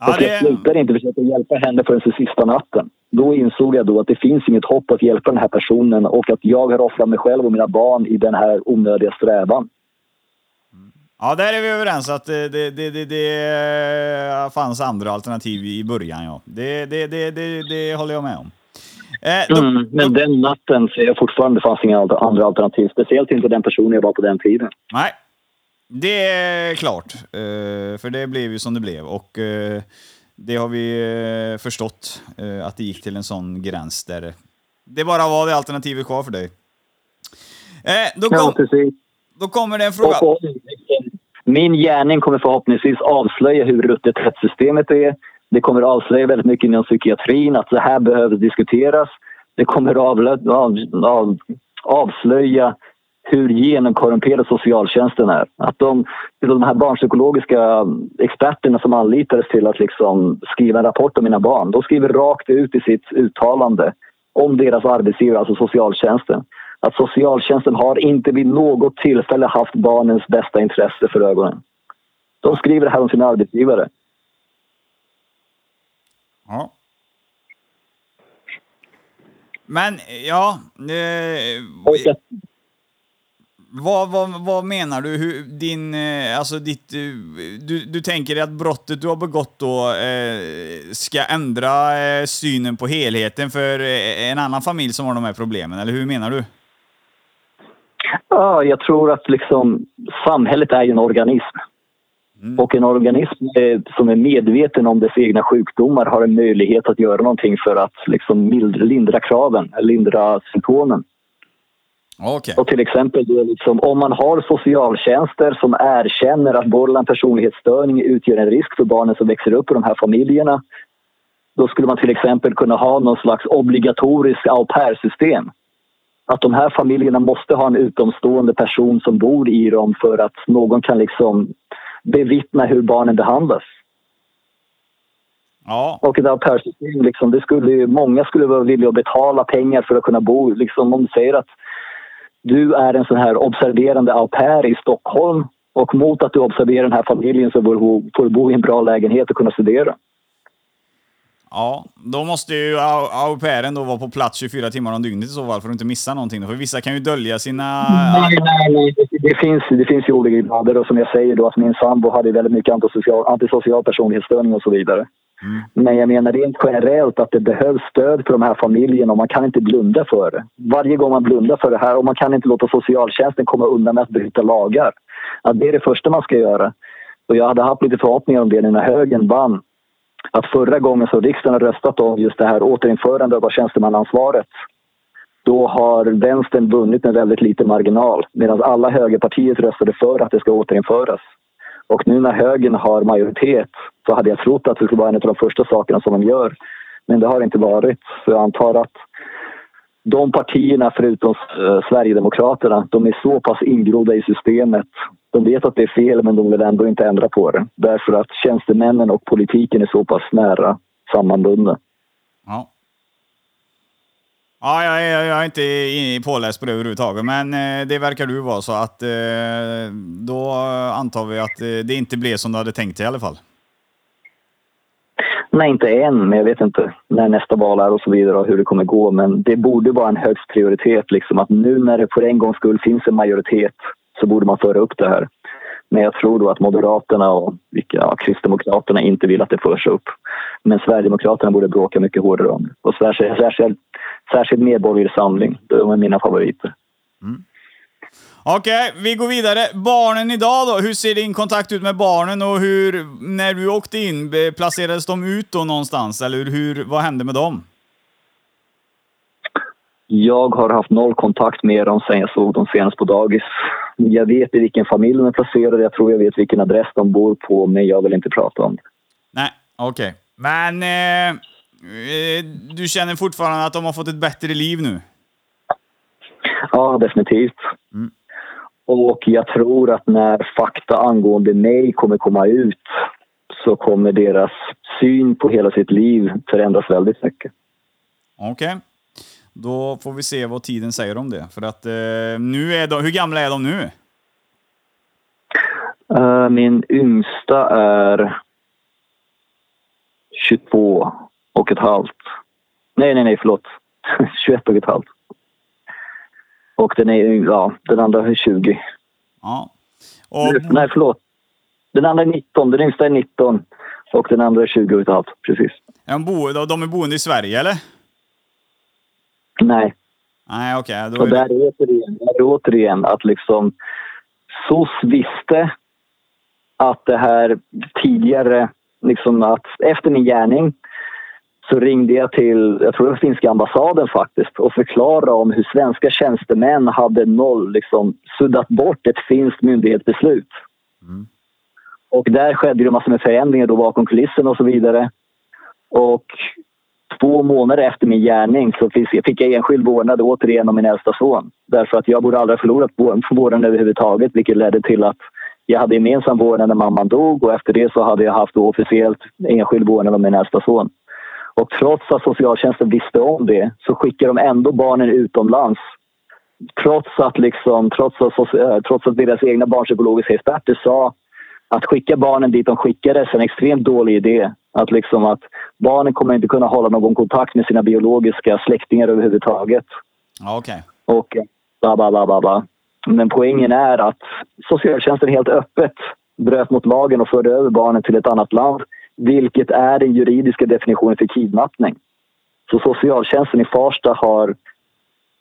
Speaker 4: Ja,
Speaker 5: och jag
Speaker 4: det,
Speaker 5: slutade inte försöka hjälpa henne förrän den sista natten. Då insåg jag då att det finns inget hopp att hjälpa den här personen och att jag har offrat mig själv och mina barn i den här onödiga strävan.
Speaker 4: ja, där är vi överens att det, det, det, det, det fanns andra alternativ i början. Ja. Det, det, det, det, det håller jag med om. Eh, då,
Speaker 5: Mm, men den natten ser jag fortfarande fanns inga andra alternativ. Speciellt inte den personen jag var på den tiden.
Speaker 4: Nej, det är klart. Eh, för det blev ju som det blev. Och eh, det har vi eh, förstått, att det gick till en sån gräns där det bara var det alternativet kvar för dig. Då, kom, då kommer det en fråga.
Speaker 5: Min gärning kommer förhoppningsvis avslöja hur ruttet rättssystemet är. Det kommer avslöja väldigt mycket inom psykiatrin, att det här behöver diskuteras. Det kommer avslöja hur genomkorrumperad socialtjänsten är. Att de, de här barnpsykologiska experterna som anlitades till att liksom skriva en rapport om mina barn, de skriver rakt ut i sitt uttalande om deras arbetsgivare, alltså socialtjänsten, att socialtjänsten har inte vid något tillfälle haft barnens bästa intresse för ögonen. De skriver det här om sina arbetsgivare.
Speaker 4: Ja. Men, ja... Eh, vad, vad, vad menar du? Hur, din, eh, alltså ditt, eh, du, du tänker att brottet du har begått då eh, ska ändra eh, synen på helheten för eh, en annan familj som har de här problemen, eller hur menar du?
Speaker 5: ja, jag tror att liksom, samhället är en organism. Och en organism som är medveten om dess egna sjukdomar har en möjlighet att göra någonting för att liksom, lindra kraven, lindra symptomen.
Speaker 4: Okej.
Speaker 5: Och till exempel då liksom, om man har socialtjänster som erkänner att borderline personlighetsstörning utgör en risk för barnen som växer upp i de här familjerna. Då skulle man till exempel kunna ha någon slags obligatorisk au pair-system. Att de här familjerna måste ha en utomstående person som bor i dem för att någon kan liksom bevittna hur barnen behandlas.
Speaker 4: Ja,
Speaker 5: Och ett au pair-system, liksom, det skulle många skulle vara villiga att betala pengar för att kunna bo. Liksom, om du säger att du är en sån här observerande au pair i Stockholm och mot att du observerar den här familjen så får du bo, i en bra lägenhet och kunna studera
Speaker 4: ja, då måste ju au, au pairen då vara på plats 24 timmar om dygnet i så fall för att inte missa någonting. För vissa kan ju dölja sina...
Speaker 5: Nej, nej, nej. Det, finns, det finns ju olika grader och som jag säger då att min sambo hade väldigt mycket antisocial, antisocial personlighetsstörning och så vidare. Men jag menar rent generellt att det behövs stöd för de här familjerna och man kan inte blunda för det. Varje gång man blundar för det här och man kan inte låta socialtjänsten komma undan med att bryta lagar. Att det är det första man ska göra. Och jag hade haft lite förhoppningar om det när högern vann. Att förra gången som riksdagen har röstat om just det här återinförandet av tjänstemannaansvaret då har vänstern vunnit med väldigt liten marginal medan alla högerpartier röstade för att det ska återinföras. Och nu när högern har majoritet så hade jag trott att det skulle vara en av de första sakerna som de gör. Men det har det inte varit. Så jag antar att de partierna förutom eh, Sverigedemokraterna, de är så pass ingrodda i systemet. De vet att det är fel men de vill ändå inte ändra på det. Därför att tjänstemännen och politiken är så pass nära sammanbundna.
Speaker 4: Ja. Ja, jag är, jag är inte påläst på det överhuvudtaget, men eh, det verkar du vara så att eh, då antar vi att eh, det inte blev som du hade tänkt i alla fall.
Speaker 5: Nej, inte än, men jag vet inte när nästa val är och så vidare och hur det kommer gå. Men det borde vara en högst prioritet. Liksom, att nu när det för en gångs skull finns en majoritet så borde man föra upp det här. Men jag tror då att Moderaterna och vilka, ja, Kristdemokraterna inte vill att det förs upp. Men Sverigedemokraterna borde bråka mycket hårdare om det. Och särskilt, särskilt, särskilt Medborgerlig Samling, de är mina favoriter. Mm.
Speaker 4: Okej, vi går vidare. Barnen idag då? Hur ser din kontakt ut med barnen och hur, när du åkte in, placerades de ut då någonstans? Eller hur, vad hände med dem?
Speaker 5: Jag har haft noll kontakt med dem sen jag såg dem senast på dagis. Jag vet i vilken familj de är placerade, jag tror jag vet vilken adress de bor på, men jag vill inte prata om det.
Speaker 4: Nej, okej. Men eh, eh, du känner fortfarande att de har fått ett bättre liv nu?
Speaker 5: Ja, definitivt. Och jag tror att när fakta angående mig kommer komma ut så kommer deras syn på hela sitt liv förändras väldigt mycket.
Speaker 4: Okej. Då får vi se vad tiden säger om det. För att eh, nu är de, hur gamla är de nu?
Speaker 5: Eh, min yngsta är 22 och ett halvt. Nej, nej, nej, förlåt. 21 och ett halvt. Och den, är, ja, den andra är 20.
Speaker 4: Ja. Och,
Speaker 5: Nej, förlåt. Den andra är 19. Den yngsta är 19. Och den andra är 20 och ett halvt. Precis.
Speaker 4: är de, bo, de är boende i Sverige eller?
Speaker 5: Nej.
Speaker 4: Nej, okej. då
Speaker 5: Och
Speaker 4: är
Speaker 5: där är återigen, där är återigen att liksom SOS visste att det här tidigare, liksom att efter min gärning så ringde jag till, jag tror det var finska ambassaden faktiskt och förklarade om hur svenska tjänstemän hade noll, liksom suddat bort ett finskt myndighetsbeslut. Och där skedde det massor med förändringar då bakom kulissen och så vidare. Och två månader efter min gärning så fick jag, enskild vårdnad återigen om min äldsta son. Därför att jag borde aldrig ha förlorat vår- vårdnaden överhuvudtaget vilket ledde till att jag hade gemensam vårdnad när mamman dog och efter det så hade jag haft officiellt enskild vårdnad om min äldsta son. Och trots att socialtjänsten visste om det så skickade de ändå barnen utomlands. Trots att, liksom, trots att, eh, trots att deras egna barnpsykologiska experter sa att skicka barnen dit de skickades är en extremt dålig idé. Att, liksom att barnen kommer inte kunna hålla någon kontakt med sina biologiska släktingar överhuvudtaget.
Speaker 4: Okej.
Speaker 5: Och bla, bla, bla, bla, bla. Men poängen är att socialtjänsten helt öppet bröt mot lagen och förde över barnen till ett annat land. Vilket är den juridiska definitionen för kidnappning. Så socialtjänsten i Farsta har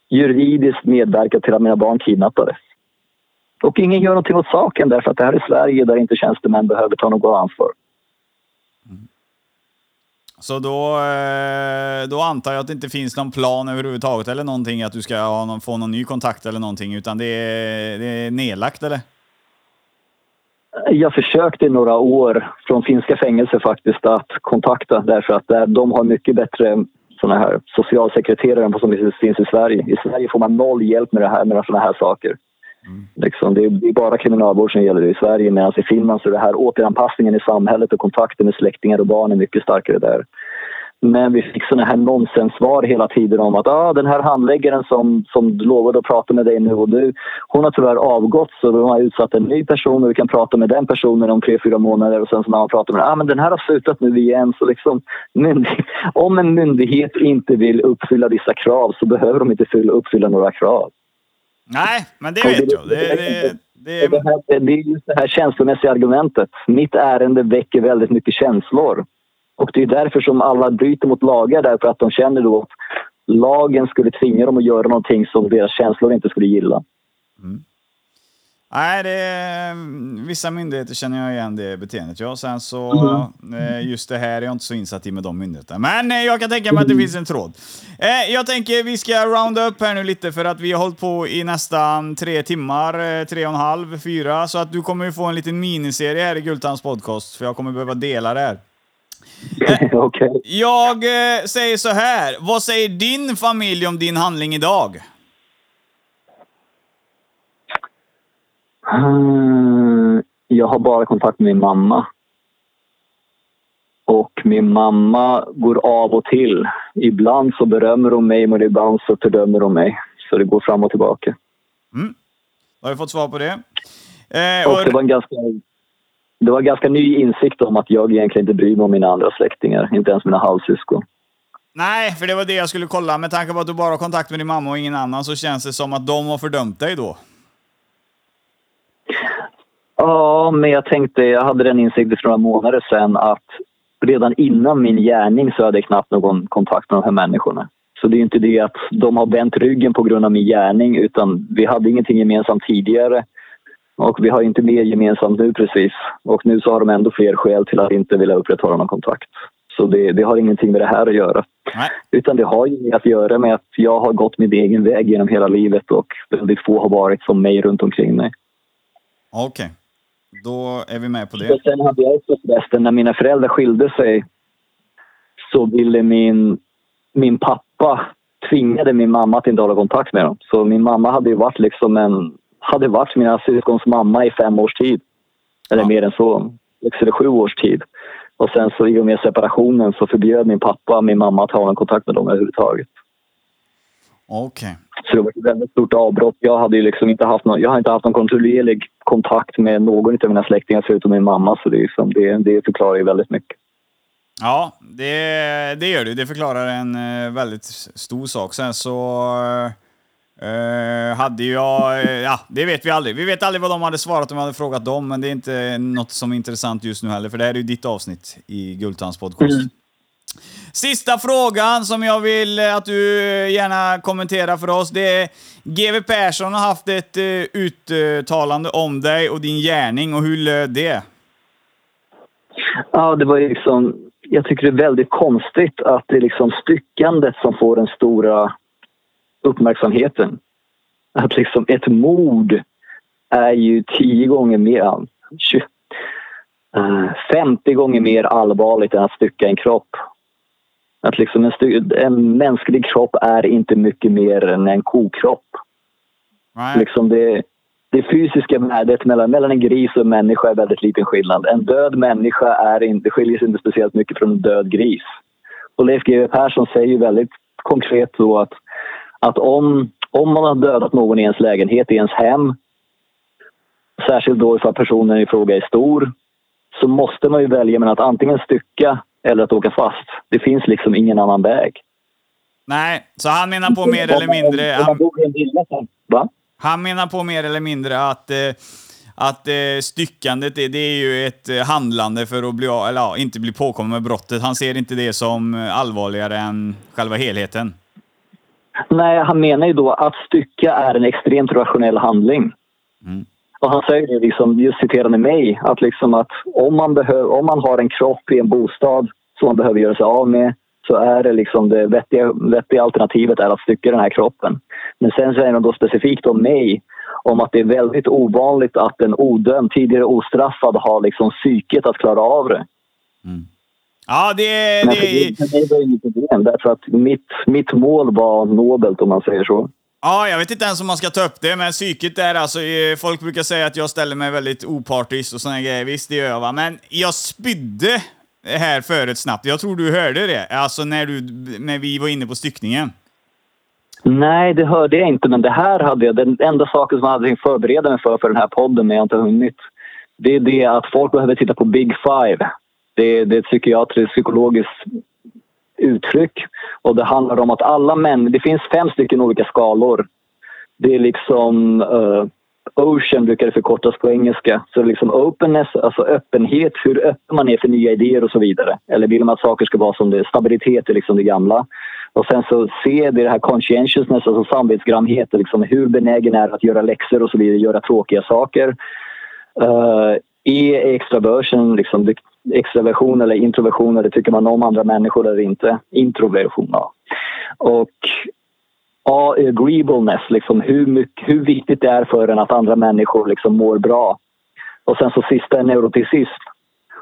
Speaker 5: juridiskt medverkat till att mina barn kidnappades. Och ingen gör någonting åt saken därför att det här är Sverige där inte tjänstemän behöver ta något ansvar. Mm.
Speaker 4: Så då, eh, då antar jag att det inte finns någon plan överhuvudtaget eller någonting att du ska ha någon, få någon ny kontakt eller någonting, utan det är, det är nedlagt eller?
Speaker 5: Jag försökte i några år från finska fängelser faktiskt att kontakta därför att de har mycket bättre såna här socialsekreterare än vad som finns i Sverige. I Sverige får man noll hjälp med det här med såna här saker. Liksom, det är bara kriminalvård som gäller i Sverige medan i Finland så är det här återanpassningen i samhället och kontakten med släktingar och barn är mycket starkare där. Men vi fick såna här nonsenssvar hela tiden om att ah, den här handläggaren som, som lovade att prata med dig nu och du, hon har tyvärr avgått så de har utsatt en ny person och vi kan prata med den personen om tre, fyra månader och sen så när man pratar med den, ah, men den här har slutat nu igen. Så liksom, om en myndighet inte vill uppfylla vissa krav så behöver de inte fylla, uppfylla några krav.
Speaker 4: Nej, men det vet jag. Det, det, det,
Speaker 5: det, det är just det här känslomässiga argumentet. Mitt ärende väcker väldigt mycket känslor. Och det är därför som alla bryter mot lagar, därför att de känner då att lagen skulle tvinga dem att göra någonting som deras känslor inte skulle gilla.
Speaker 4: Nej, det är, vissa myndigheter känner jag igen det beteendet. Ja. Sen så, eh, just det här är jag inte så insatt i med de myndigheterna. Men eh, jag kan tänka mig att det finns en tråd. Eh, jag tänker vi ska rounda upp här nu lite för att vi har hållit på i nästan tre timmar, tre och en halv, fyra. Så att du kommer ju få en liten miniserie här i Gultans podcast, för jag kommer behöva dela det här.
Speaker 5: Okej.
Speaker 4: Jag eh, säger så här, vad säger din familj om din handling idag?
Speaker 5: Mm, Jag har bara kontakt med min mamma. Och min mamma går av och till. Ibland så berömmer hon mig, men ibland så fördömer hon mig. Så det går fram och tillbaka.
Speaker 4: Då har vi fått svar på det. Eh,
Speaker 5: Och det var en ganska, det var ganska ny insikt om att jag egentligen inte bryr mig om mina andra släktingar. Inte ens mina halvsyskon.
Speaker 4: Nej, för det var det jag skulle kolla. Med tanke på att du bara har kontakt med din mamma och ingen annan så känns det som att de har fördömt dig då.
Speaker 5: Ja, men jag tänkte, jag hade den insikten för några månader sedan att redan innan min gärning så hade jag knappt någon kontakt med de här människorna. Så det är ju inte det att de har vänt ryggen på grund av min gärning utan vi hade ingenting gemensamt tidigare och vi har inte mer gemensamt nu precis. Och nu så har de ändå fler skäl till att inte vilja upprätthålla någon kontakt. Så det, det har ingenting med det här att göra.
Speaker 4: Nej.
Speaker 5: Utan det har ju att göra med att jag har gått min egen väg genom hela livet och väldigt få har varit som mig runt omkring mig.
Speaker 4: Okej. Då är vi med på
Speaker 5: Och
Speaker 4: det.
Speaker 5: sen hade jag också förresten, när mina föräldrar skilde sig så ville min, min pappa tvingade min mamma att inte hålla kontakt med dem. Så min mamma hade ju varit liksom en, hade varit mina syskons mamma i fem års tid. Eller
Speaker 4: Ja.
Speaker 5: mer än så, sex eller sju års tid. Och sen så i och med separationen så förbjöd min pappa min mamma att ha någon kontakt med dem överhuvudtaget.
Speaker 4: Okej.
Speaker 5: Så det var ett väldigt stort avbrott. Jag hade ju liksom inte haft någon, jag har inte haft någon kontinuerlig kontakt med någon av mina släktingar förutom min mamma. Så det, liksom, det, det förklarar ju väldigt mycket.
Speaker 4: Ja, det, det gör du. Det förklarar en eh, väldigt stor sak. Sen så eh, hade jag... eh, ja, det vet vi aldrig. Vi vet aldrig vad de hade svarat om vi hade frågat dem, men det är inte något som är intressant just nu heller, för det här är ju ditt avsnitt i Gultans podcast. Sista frågan som jag vill att du gärna kommenterar för oss, det är GW Persson har haft ett eh, uttalande om dig och din gärning, och hur löd det?
Speaker 5: Ja, det var ju liksom... Jag tycker det är väldigt konstigt att det är liksom styckandet som får den stora uppmärksamheten. Att liksom ett mord är ju tio gånger mer... ja, tju- eh, 50 gånger mer allvarligt än att stycka en kropp. Att liksom en, en mänsklig kropp är inte mycket mer än en kokropp.
Speaker 4: Nej.
Speaker 5: Liksom det, det fysiska värdet mellan, mellan en gris och en människa är väldigt liten skillnad. En död människa är inte, skiljer sig inte speciellt mycket från en död gris. Och Leif GW Persson säger ju väldigt konkret då att, att om, om man har dödat någon i ens lägenhet, i ens hem, särskilt då ifall personen i fråga är stor, så måste man ju välja mellan att antingen stycka eller att åka fast. Det finns liksom ingen annan väg.
Speaker 4: Nej, så han menar på mer eller mindre... Han, han menar på mer eller mindre att, eh, att eh, styckandet, det, det är ju ett eh, handlande för att bli, eller, ja, inte bli påkommen med brottet. Han ser inte det som allvarligare än själva helheten.
Speaker 5: Nej, han menar ju då att stycka är en extremt rationell handling.
Speaker 4: Mm.
Speaker 5: Och han säger det, liksom, just citerande mig, att, liksom att om, man behöver, om man har en kropp i en bostad som man behöver göra sig av med så är det liksom det vettiga, vettiga alternativet är att stycka den här kroppen. Men sen säger han då specifikt om mig om att det är väldigt ovanligt att en odömd, tidigare ostraffad har liksom psyket att klara av det.
Speaker 4: Ja, det,
Speaker 5: Men
Speaker 4: det,
Speaker 5: för det- mig var det inget problem därför att mitt, mitt mål var nobelt om man säger så.
Speaker 4: Ja, jag vet inte ens om man ska ta upp det, men psyket är alltså... Folk brukar säga att jag ställer mig väldigt opartisk och såna grejer. Visst, det gör jag va. Men jag spydde här förut snabbt. Jag tror du hörde det. Alltså när, du, när vi var inne på styckningen.
Speaker 5: Nej, det hörde jag inte. Men det här hade jag. Den enda saken som jag hade förbereda mig för för den här podden, men jag inte hunnit. Det är det att folk behöver titta på Big Five. Det, det är ett psykiatriskt, psykologiskt uttryck. Och det handlar om att alla män... Det finns fem stycken olika skalor. Det är liksom... Uh, Ocean brukar det förkortas på engelska. Så det är liksom openness, alltså öppenhet, hur öppen man är för nya idéer och så vidare. Eller vill man att saker ska vara som det är? Stabilitet är liksom det gamla. Och sen så C, det här conscientiousness, alltså samvetsgrannhet, liksom hur benägen är att göra läxor och så vidare, göra tråkiga saker. Uh, är extraversion, liksom, extraversion eller introversion, eller tycker man om andra människor eller inte? Introversion, ja. Och ja, agreeableness, liksom, hur, mycket, hur viktigt det är för en att andra människor liksom mår bra. Och sen så sista är neuroticism.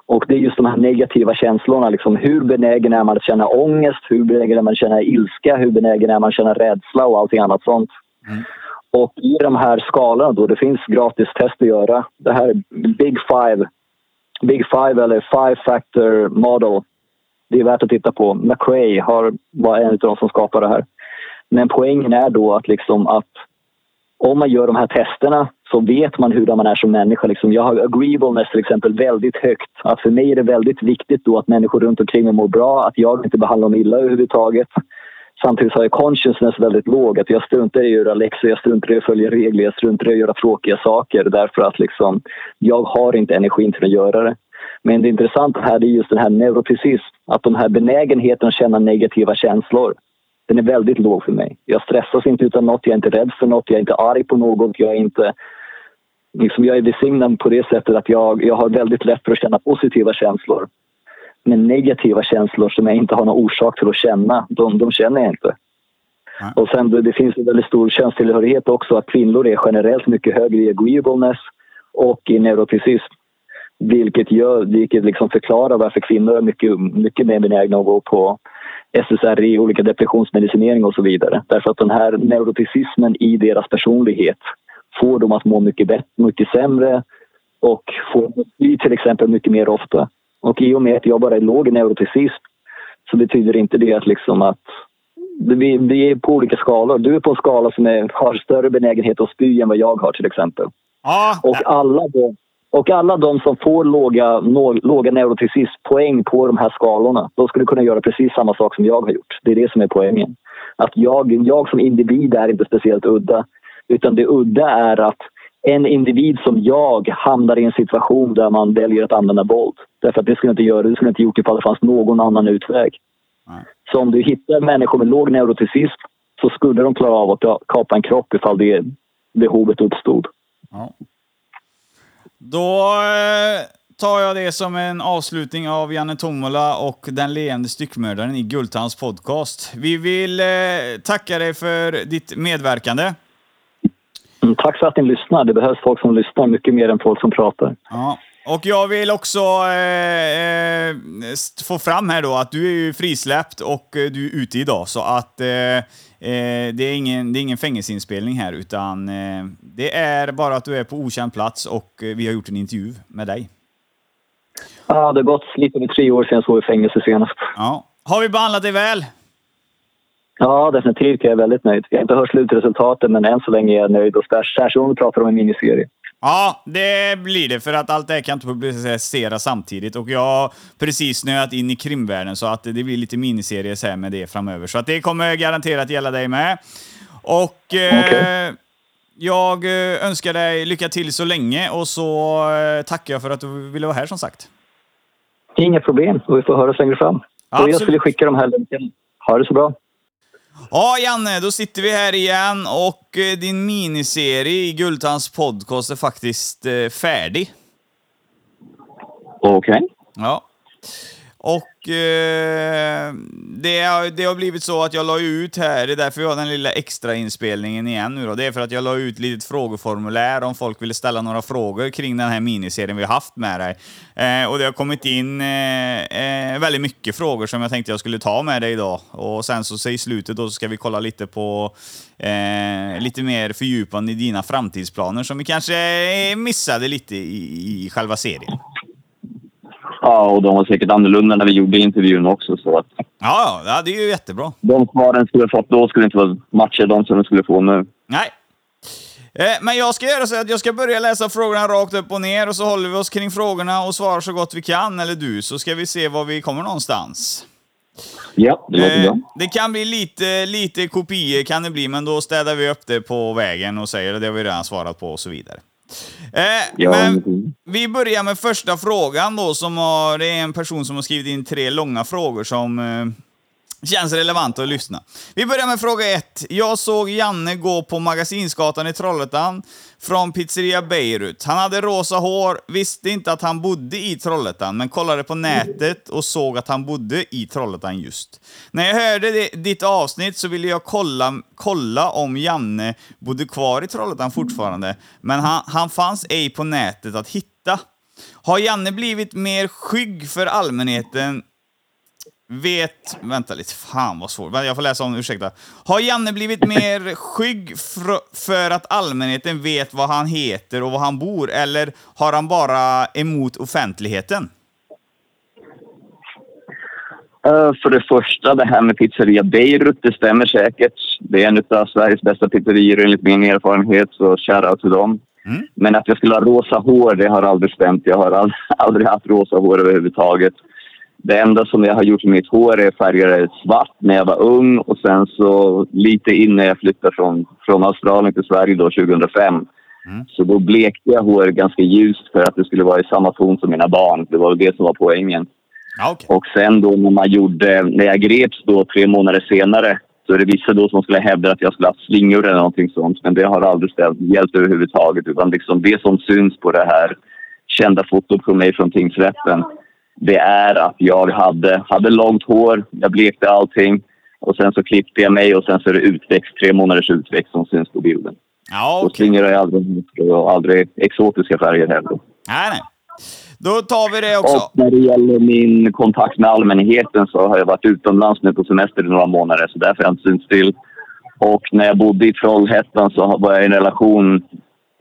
Speaker 5: Och det är just de här negativa känslorna. Liksom, hur benägen är man att känna ångest? Hur benägen är man att känna ilska? Hur benägen är man att känna rädsla och allting annat sånt? Mm. Och i de här skalorna då, det finns gratis test att göra. Det här är Big Five. Big Five eller Five Factor Model. Det är värt att titta på. McRae har, var en av de som skapade det här. Men poängen är då att, liksom att om man gör de här testerna så vet man hur man är som människa. Liksom jag har agreeableness till exempel väldigt högt. Att för mig är det väldigt viktigt då att människor runt omkring mig mår bra, att jag inte behandlar dem illa överhuvudtaget. Samtidigt har jag consciousness väldigt låg. Att jag struntar i att göra läxor, jag struntar i att följa regler, jag struntar i att göra tråkiga saker därför att liksom, jag har inte energin till att göra det. Men det intressanta här är just den här neuroticism, att de här benägenheten att känna negativa känslor den är väldigt låg för mig. Jag stressas inte utan något, jag är inte rädd för något, jag är inte arg på något, jag är inte... Liksom jag är välsignad på det sättet att jag, jag har väldigt lätt för att känna positiva känslor. Men negativa känslor som jag inte har någon orsak till att känna, de, de känner jag inte. Mm. Och sen det, det finns en väldigt stor könstillhörighet också, att kvinnor är generellt mycket högre i agreeableness och i neuroticism. Vilket, gör, vilket liksom förklarar varför kvinnor är mycket, mycket mer benägna att gå på SSRI, olika depressionsmedicinering och så vidare. Därför att den här neuroticismen i deras personlighet får dem att må mycket, bättre, mycket sämre och få fly till exempel mycket mer ofta. Och i och med att jag bara är låg i neuroticism så betyder inte det att, liksom att vi, vi är på olika skalor. Du är på en skala som är, har större benägenhet att spy än vad jag har till exempel.
Speaker 4: Ah,
Speaker 5: och alla då, och alla de som får låga, no, låga neuroticismpoäng på de här skalorna, de skulle kunna göra precis samma sak som jag har gjort. Det är det som är poängen. Att jag, jag som individ är inte speciellt udda. Utan det udda är att en individ som jag hamnar i en situation där man väljer att använda våld. Därför att det skulle inte göra, det skulle inte gjort ifall det fanns någon annan utväg. Nej. Så om du hittar människor med låg neuroticism så skulle de klara av att kapa en kropp ifall det behovet uppstod.
Speaker 4: Ja. Då eh, tar jag det som en avslutning av Janne Tomola och den leende styckmördaren i Gultans podcast. Vi vill eh, tacka dig för ditt medverkande.
Speaker 5: Mm, tack för att ni lyssnar. Det behövs folk som lyssnar mycket mer än folk som pratar.
Speaker 4: Ja. Och jag vill också eh, eh, få fram här då att du är frisläppt och eh, du är ute idag, så att eh, eh, det, är ingen, det är ingen fängelseinspelning här, utan eh, det är bara att du är på okänd plats och vi har gjort en intervju med dig.
Speaker 5: Ja, det har gått lite över tre år sedan jag såg i fängelse senast.
Speaker 4: Ja. Har vi behandlat dig väl?
Speaker 5: Ja, definitivt. Jag är väldigt nöjd. Jag har inte hört slutresultatet, men än så länge är jag nöjd. Och särskilt om vi pratar om en miniserie.
Speaker 4: Ja, det blir det, för att allt det här kan inte publiceras samtidigt. Och jag har precis snöat in i krimvärlden, så att det blir lite miniserier så med det framöver. Så att det kommer garanterat gälla dig med. Och okay. eh, jag eh, önskar dig lycka till så länge och så eh, tackar jag för att du ville vara här som sagt.
Speaker 5: Inga problem, och vi får höra längre fram. Och jag skulle skicka de här länkarna. Ha det så bra.
Speaker 4: Ja, Janne, då sitter vi här igen och eh, din miniserie i Gultans podcast är faktiskt eh, färdig.
Speaker 5: Okej. Okay.
Speaker 4: Ja. Och eh, det, har, det har blivit så att jag la ut här, det är därför vi har den lilla extra inspelningen igen nu då. Det är för att jag la ut ett litet frågeformulär om folk ville ställa några frågor kring den här miniserien vi har haft med dig. Eh, och det har kommit in eh, eh väldigt mycket frågor som jag tänkte jag skulle ta med dig idag. Och sen så i slutet då så ska vi kolla lite på eh, lite mer fördjupande i dina framtidsplaner som vi kanske eh, missade lite i, i själva serien.
Speaker 5: Ja, och de var säkert annorlunda när vi gjorde intervjun också. Så att
Speaker 4: ja, ja, det är ju jättebra.
Speaker 5: De svaren skulle fått då skulle inte vara matcha de som de skulle få nu.
Speaker 4: Nej. Eh, men jag ska göra så att jag ska börja läsa frågorna rakt upp och ner och så håller vi oss kring frågorna och svarar så gott vi kan, eller du, så ska vi se var vi kommer någonstans.
Speaker 5: Ja, det låter
Speaker 4: eh,
Speaker 5: bra.
Speaker 4: Det kan bli lite, lite kopior kan det bli, men då städar vi upp det på vägen och säger att det har vi redan svarat på och så vidare. Eh, men vi börjar med första frågan då, som har, det är en person som har skrivit in tre långa frågor som, eh, Känns relevant att lyssna. Vi börjar med fråga ett. Jag såg Janne gå på Magasinsgatan i Trollhättan från pizzeria Beirut. Han hade rosa hår, visste inte att han bodde i Trollhättan, men kollade på nätet och såg att han bodde i Trollhättan just. När jag hörde det, ditt avsnitt så ville jag kolla, kolla om Janne bodde kvar i Trollhättan fortfarande, men han, han fanns ej på nätet att hitta. Har Janne blivit mer skygg för allmänheten Vet... Vänta lite, fan vad svårt. Jag får läsa om, ursäkta. Har Janne blivit mer skygg för att allmänheten vet vad han heter och var han bor, eller har han bara emot offentligheten?
Speaker 6: Eh, För det första, det här med pizzeria Beirut, det stämmer säkert. Det är en av Sveriges bästa pizzerior enligt min erfarenhet, så shoutout till dem.
Speaker 4: Mm.
Speaker 6: Men att jag skulle ha rosa hår, det har aldrig stämt. Jag har ald- aldrig haft rosa hår överhuvudtaget. Det enda som jag har gjort med mitt hår är färga det svart när jag var ung och sen så lite innan jag flyttade från, från Australien till Sverige då 2005. Så då blekte jag hår ganska ljust för att det skulle vara i samma ton som mina barn. Det var det som var poängen.
Speaker 4: Okej.
Speaker 6: Och sen då när man gjorde, när jag greps då tre månader senare så är det vissa då som skulle hävda att jag skulle ha slingor eller någonting sånt. Men det har aldrig ställt, hjälpt överhuvudtaget. Utan liksom det som syns på det här kända fotot på mig från tingsrätten. Det är att jag hade, hade långt hår, jag blekte allting. Och sen så klippte jag mig och sen så är det utväxt, tre månaders utväxt som syns på bilden.
Speaker 4: Ja,
Speaker 6: Och
Speaker 4: okej.
Speaker 6: slingor har jag aldrig och aldrig exotiska färger heller.
Speaker 4: Nej, nej. Då tar vi det också.
Speaker 6: Och när det gäller min kontakt med allmänheten så har jag varit utomlands nu på semester i några månader så därför har jag inte synts till. Och när jag bodde i Trollhättan så var jag i en relation.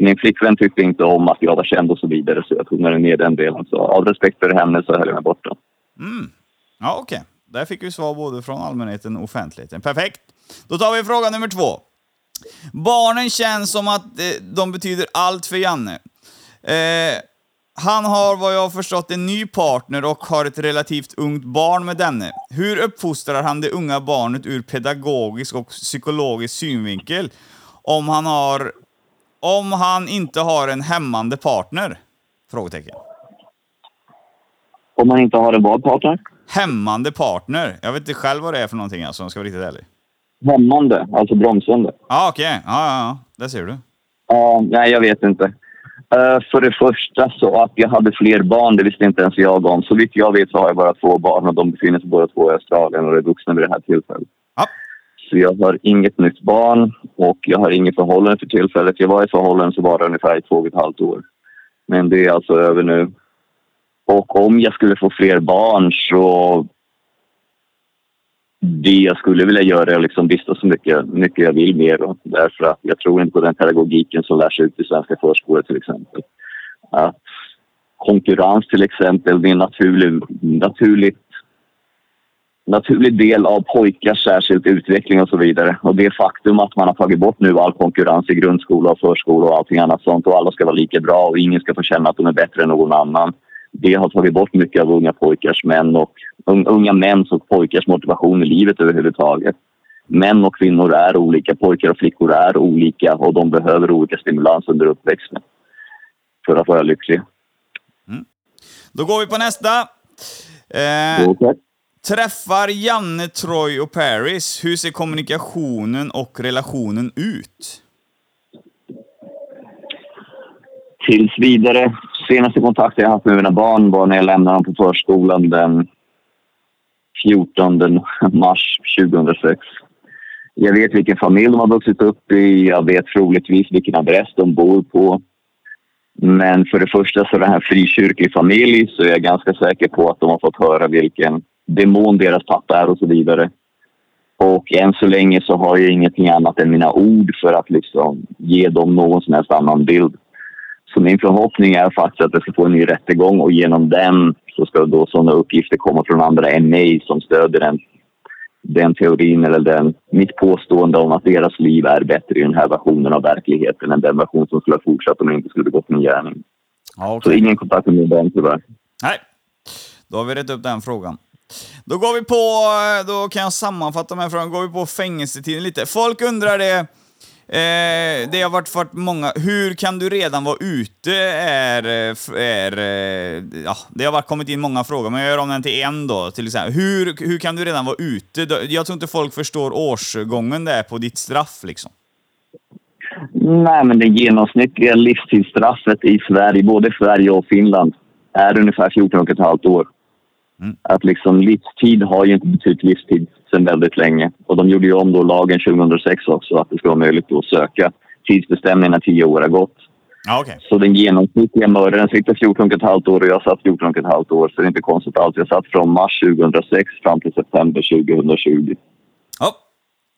Speaker 6: Min flickvän tyckte inte om att jag var känd och så vidare så jag tonade ner den delen. Så av respekt för henne så höll jag mig borta. Mm.
Speaker 4: Ja, okej. Där fick vi svar både från allmänheten och offentligheten. Perfekt. Då tar vi fråga nummer två. Barnen känns som att eh, de betyder allt för Janne. Eh, han har vad jag har förstått en ny partner och har ett relativt ungt barn med denne. Hur uppfostrar han det unga barnet ur pedagogisk och psykologisk synvinkel om han har om han inte har en hämmande partner? Frågetecken.
Speaker 6: Om man inte har en badpartner?
Speaker 4: Hämmande partner. Jag vet inte själv vad det är för någonting alltså, om jag ska vara riktigt ärlig.
Speaker 6: Hämmande, alltså bromsande.
Speaker 4: Ja, okej. Ja, ja, ja. Där ser du.
Speaker 6: Ja, nej, jag vet inte. Eh, för det första så att jag hade fler barn, det visste inte ens jag om. Så vitt jag vet så har jag bara två barn och de befinner sig båda två i Australien och är vuxna vid det här tillfället.
Speaker 4: Ja.
Speaker 6: Så jag har inget nytt barn och jag har inget förhållande för tillfället. Jag var i förhållande så var det ungefär i två och ett halvt år. Men det är alltså över nu. Och om jag skulle få fler barn så... Det jag skulle vilja göra är att liksom vistas så mycket, mycket jag vill med dem. Därför att jag tror inte på den pedagogiken som lärs ut i svenska förskolor till exempel. Att konkurrens till exempel, det är naturlig, naturligt naturlig del av pojkars särskilt utveckling och så vidare. Och det faktum att man har tagit bort nu all konkurrens i grundskola och förskola och allting annat sånt och alla ska vara lika bra och ingen ska få känna att de är bättre än någon annan. Det har tagit bort mycket av unga pojkars, män och un- unga mäns och pojkars motivation i livet överhuvudtaget. Män och kvinnor är olika, pojkar och flickor är olika och de behöver olika stimulans under uppväxten för att vara lyckliga.
Speaker 4: Då går vi på nästa. Eh,
Speaker 6: Okej
Speaker 4: träffar Janne, Troy och Paris. Hur ser kommunikationen och relationen ut?
Speaker 6: tills vidare. Senaste kontakten jag haft med mina barn var när jag lämnade dem på förskolan den 14 mars 2006. Jag vet vilken familj de har vuxit upp i. Jag vet troligtvis vilken adress de bor på. Men för det första så är det här frikyrklig familj så jag är ganska säker på att de har fått höra vilken demon deras pappa är och så vidare. Och än så länge så har jag ingenting annat än mina ord för att liksom ge dem någon som helst annan bild. Så min förhoppning är faktiskt att jag ska få en ny rättegång och genom den så ska då sådana uppgifter komma från andra än mig som stöder den, den teorin eller den, mitt påstående om att deras liv är bättre i den här versionen av verkligheten än den version som skulle ha fortsatt om jag inte skulle begått min gärning.
Speaker 4: Ja,
Speaker 6: Så ingen kontakt med barn tyvärr.
Speaker 4: Nej, då har vi rätt upp den frågan. Då går vi på, eh, då kan jag sammanfatta de här frågorna, går vi på fängelsetiden lite. Folk undrar det, Eh, det har varit, varit många... Hur kan du redan vara ute? Är... Eh, är eh, ja, det har varit, kommit in många frågor, men jag gör om den till en då. Till exempel. Hur, hur kan du redan vara ute? Jag tror inte folk förstår årsgången där på ditt straff liksom.
Speaker 6: Nej, men det genomsnittliga livstidsstraffet i Sverige, både Sverige och Finland, är ungefär 14 och ett halvt år. Att liksom livstid har ju inte betytt livstid sedan väldigt länge. Och de gjorde ju om då lagen 2006 också, att det ska vara möjligt att söka tidsbestämning när tio år har gått.
Speaker 4: Okej.
Speaker 6: Så den genomsnittliga mördaren sitter 14 och ett halvt år och jag satt 14 och ett halvt år. Så det är inte konstigt alls. Jag satt från mars 2006 fram till september 2020.
Speaker 4: Ja,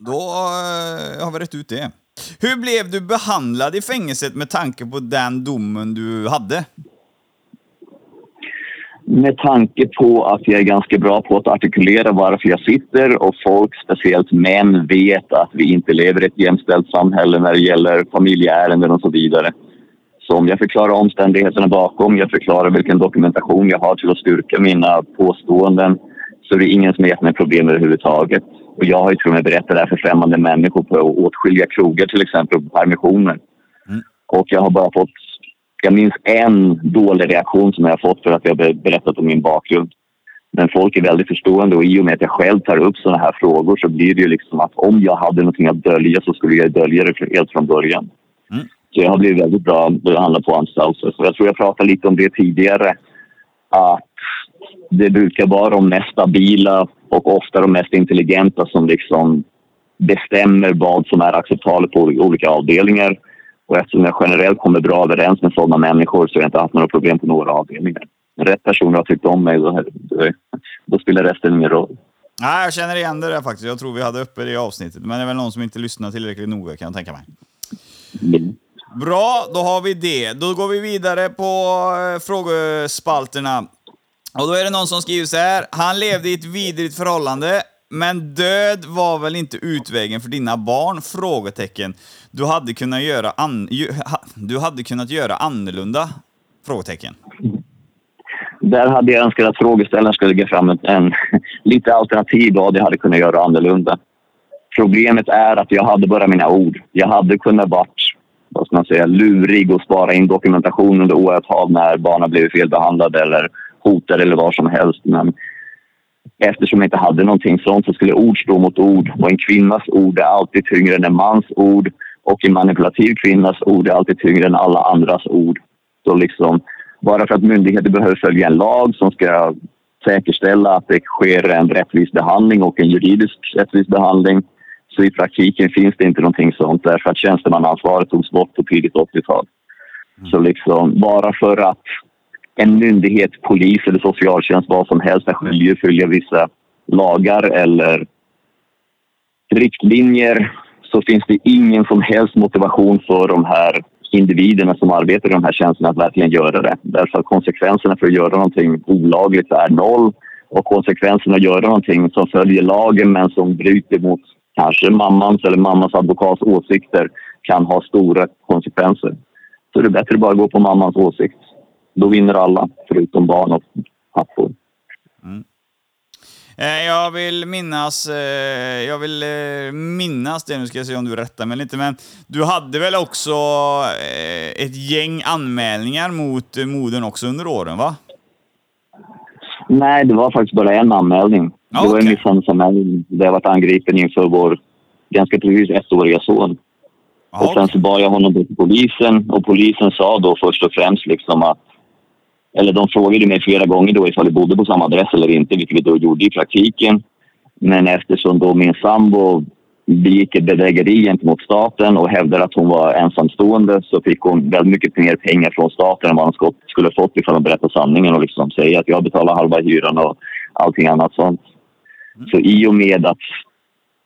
Speaker 4: då eh, har vi rätt ut det. Hur blev du behandlad i fängelset med tanke på den domen du hade?
Speaker 6: Med tanke på att jag är ganska bra på att artikulera varför jag sitter och folk, speciellt män, vet att vi inte lever i ett jämställt samhälle när det gäller familjeärenden och så vidare. Så om jag förklarar omständigheterna bakom, jag förklarar vilken dokumentation jag har till att styrka mina påståenden så är det ingen som har gett mig problem överhuvudtaget. Och jag har ju till och med berättat det här för främmande människor på åtskilliga krogar till exempel, på permissioner. Och jag har bara fått, jag minns en dålig reaktion som jag har fått för att jag berättat om min bakgrund. Men folk är väldigt förstående och i och med att jag själv tar upp sådana här frågor så blir det ju liksom att om jag hade någonting att dölja så skulle jag dölja det helt från början. Så jag har blivit väldigt bra behandlad på anstalter. Så jag tror jag pratade lite om det tidigare. Att det brukar vara de mest stabila och ofta de mest intelligenta som liksom bestämmer vad som är acceptabelt på olika avdelningar. Och eftersom jag generellt kommer bra överens med sådana människor så har jag inte haft några problem på några avdelningar. Rätt personer har tyckt om mig, då, då, då spelar resten ingen roll.
Speaker 4: Nej, jag känner igen det där faktiskt. Jag tror vi hade uppe det i avsnittet, men det är väl någon som inte lyssnar tillräckligt noga kan jag tänka mig. Bra, då har vi det. Då går vi vidare på eh, frågespalterna. Och då är det någon som skriver så här. Han levde i ett vidrigt förhållande, men död var väl inte utvägen för dina barn? Frågetecken. Du hade kunnat göra, an, du hade kunnat göra annorlunda? Frågetecken.
Speaker 6: Där hade jag önskat att frågeställaren skulle lägga fram en, en lite alternativ vad jag hade kunnat göra annorlunda. Problemet är att jag hade bara mina ord. Jag hade kunnat varit vad ska man säga, lurig och spara in dokumentation under åratal när barnen blivit felbehandlade eller hotade eller vad som helst. Men eftersom jag inte hade någonting sånt så skulle ord stå mot ord och en kvinnas ord är alltid tyngre än en mans ord och en manipulativ kvinnas ord är alltid tyngre än alla andras ord. Så liksom, bara för att myndigheter behöver följa en lag som ska säkerställa att det sker en rättvis behandling och en juridisk rättvis behandling så i praktiken finns det inte någonting sånt därför att tjänstemannaansvaret togs bort på tidigt 80-tal. Så liksom, bara för att en myndighet, polis eller socialtjänst, vad som helst, är skyldig att följa vissa lagar eller riktlinjer så finns det ingen som helst motivation för de här individerna som arbetar i de här tjänsterna att verkligen göra det. Därför att konsekvenserna för att göra någonting olagligt är noll och konsekvenserna att göra någonting som följer lagen men som bryter mot kanske mammans eller mammans advokats åsikter kan ha stora konsekvenser. Så det är bättre att bara gå på mammans åsikt. Då vinner alla, förutom barn och pappor.
Speaker 4: Eh, Jag vill minnas, eh, jag vill eh, minnas det, nu ska jag se om du rättar mig lite, men du hade väl också ett gäng anmälningar mot modern också under åren, va?
Speaker 6: Nej, det var faktiskt bara en anmälning.
Speaker 4: Ja,
Speaker 6: det var en misshandelsanmälning där jag varit angripen inför vår ganska precis ettåriga son.
Speaker 4: Ja,
Speaker 6: och sen så bar jag honom till polisen och polisen sa då först och främst liksom att eller de frågade mig flera gånger då ifall vi bodde på samma adress eller inte, vilket vi då gjorde i praktiken. Men eftersom då min sambo begick ett bedrägeri gentemot staten och hävdade att hon var ensamstående så fick hon väldigt mycket mer pengar från staten än vad hon skulle fått ifall hon berättade sanningen och liksom säga att jag betalar halva hyran och allting annat sånt. Så i och med att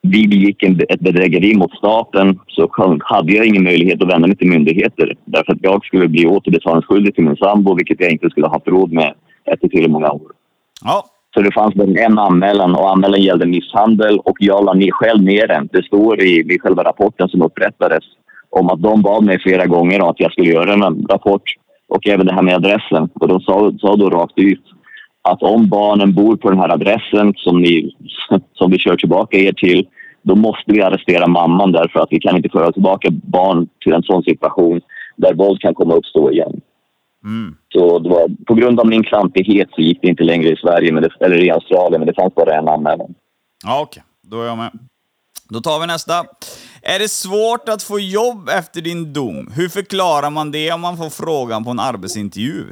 Speaker 6: vi begick ett bedrägeri mot staten så hade jag ingen möjlighet att vända mig till myndigheter. Därför att jag skulle bli återbetalningsskyldig till min sambo vilket jag inte skulle ha haft råd med efter till många år.
Speaker 4: ja.
Speaker 6: Så det fanns bara en anmälan och anmälan gällde misshandel och jag la ner, själv ner den. Det står i, i själva rapporten som upprättades om att de bad mig flera gånger om att jag skulle göra en rapport och även det här med adressen. Och de sa, sa då rakt ut att om barnen bor på den här adressen som, ni, som vi kör tillbaka er till då måste vi arrestera mamman därför att vi kan inte föra tillbaka barn till en sån situation där våld kan komma uppstå igen.
Speaker 4: Mm.
Speaker 6: Så det var, på grund av min klantighet så gick det inte längre i Sverige, men det, eller i Australien, men det fanns bara en anmälan.
Speaker 4: Ja, okej. Då är jag med. Då tar vi nästa. Är det svårt att få jobb efter din dom? Hur förklarar man det om man får frågan på en arbetsintervju?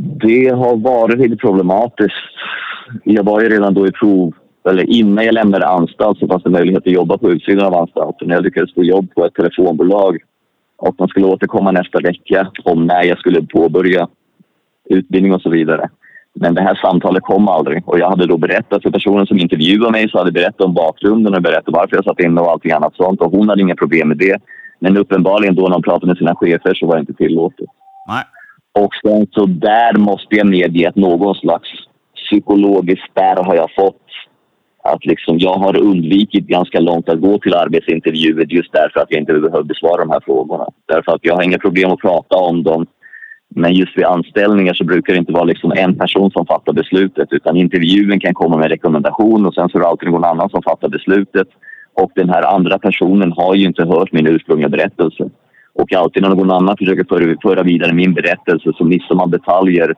Speaker 6: Det har varit lite problematiskt. Jag var ju redan då i prov, eller innan jag lämnade anstalt så fanns det möjlighet att jobba på utsidan av anstalten. Jag lyckades få jobb på ett telefonbolag och de skulle återkomma nästa vecka om när jag skulle påbörja utbildning och så vidare. Men det här samtalet kom aldrig och jag hade då berättat för personen som intervjuade mig så hade berättat om bakgrunden och berättat varför jag satt inne och allting annat sånt och hon hade inga problem med det. Men uppenbarligen då när hon pratade med sina chefer så var det inte tillåtet.
Speaker 4: Nej.
Speaker 6: Och sen så där måste jag medge att någon slags psykologisk spärr har jag fått. Att liksom jag har undvikit ganska långt att gå till arbetsintervjuer just därför att jag inte behöver besvara de här frågorna. Därför att jag har inga problem att prata om dem. Men just vid anställningar så brukar det inte vara liksom en person som fattar beslutet utan intervjun kan komma med rekommendation och sen så är det alltid någon annan som fattar beslutet. Och den här andra personen har ju inte hört min ursprungliga berättelse. Och alltid när någon annan försöker föra, föra vidare min berättelse så missar man detaljer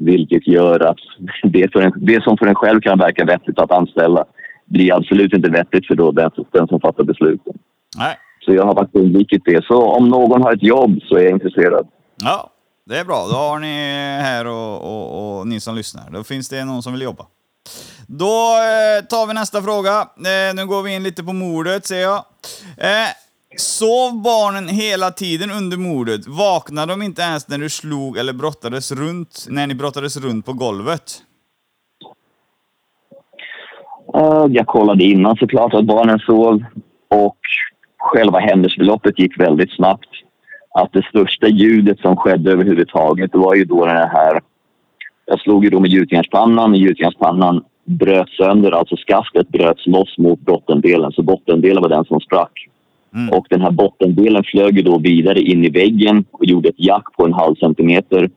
Speaker 6: vilket gör att det, för en, det som för en själv kan verka vettigt att anställa blir absolut inte vettigt för då den, den som fattar besluten.
Speaker 4: Nej.
Speaker 6: Så jag har faktiskt undvikit det. Så om någon har ett jobb så är jag intresserad.
Speaker 4: Ja, det är bra. Då har ni här och, och, och ni som lyssnar. Då finns det någon som vill jobba. Då eh, tar vi nästa fråga. Eh, nu går vi in lite på mordet, ser jag. Eh, sov barnen hela tiden under mordet? Vaknade de inte ens när du slog eller brottades runt, när ni brottades runt på golvet?
Speaker 6: Uh, jag kollade innan såklart att barnen sov och själva händelseförloppet gick väldigt snabbt. Att det största ljudet som skedde överhuvudtaget var ju då den här... Jag slog ju då med gjutjärnspannan. Gjutjärnspannan bröt sönder, alltså skaftet bröts loss mot bottendelen. Så bottendelen var den som sprack.
Speaker 4: Mm.
Speaker 6: Och den här bottendelen flög då vidare in i väggen och gjorde ett jack på en halv centimeter.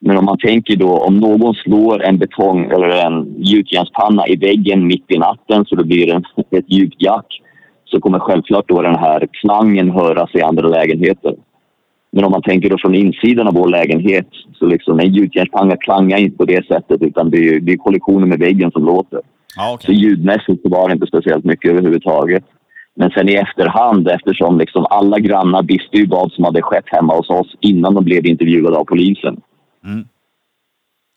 Speaker 6: Men om man tänker då om någon slår en betong eller en gjutjärnspanna i väggen mitt i natten så då blir det en- ett djupt jack så kommer självklart då den här klangen höras i andra lägenheter. Men om man tänker då från insidan av vår lägenhet så liksom en gjutjärnspanna klangar inte på det sättet utan det är, det är kollisionen med väggen som låter.
Speaker 4: Ja,
Speaker 6: Så
Speaker 4: okej.
Speaker 6: ljudmässigt så var det inte speciellt mycket överhuvudtaget. Men sen i efterhand, eftersom liksom alla grannar visste ju vad som hade skett hemma hos oss innan de blev intervjuade av polisen.
Speaker 4: Mm.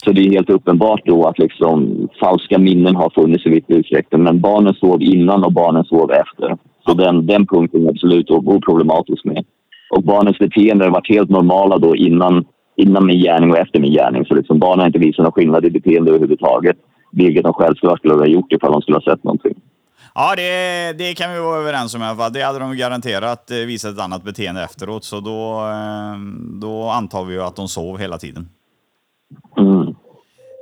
Speaker 6: Så det är helt uppenbart då att liksom falska minnen har funnits i viss utsträckning. Men barnen sov innan och barnen sov efter. Så den, den punkten är absolut oproblematisk med. Och barnens beteende har varit helt normala då innan, innan min gärning och efter min gärning. Så liksom barnen har inte visat någon skillnad i beteende överhuvudtaget. Vilket de självklart skulle ha gjort ifall de skulle ha sett någonting.
Speaker 4: Ja, det, det kan vi vara överens om i alla fall. Det hade de garanterat eh, visat ett annat beteende efteråt, så då, eh, då antar vi ju att de sov hela tiden.
Speaker 6: Mm.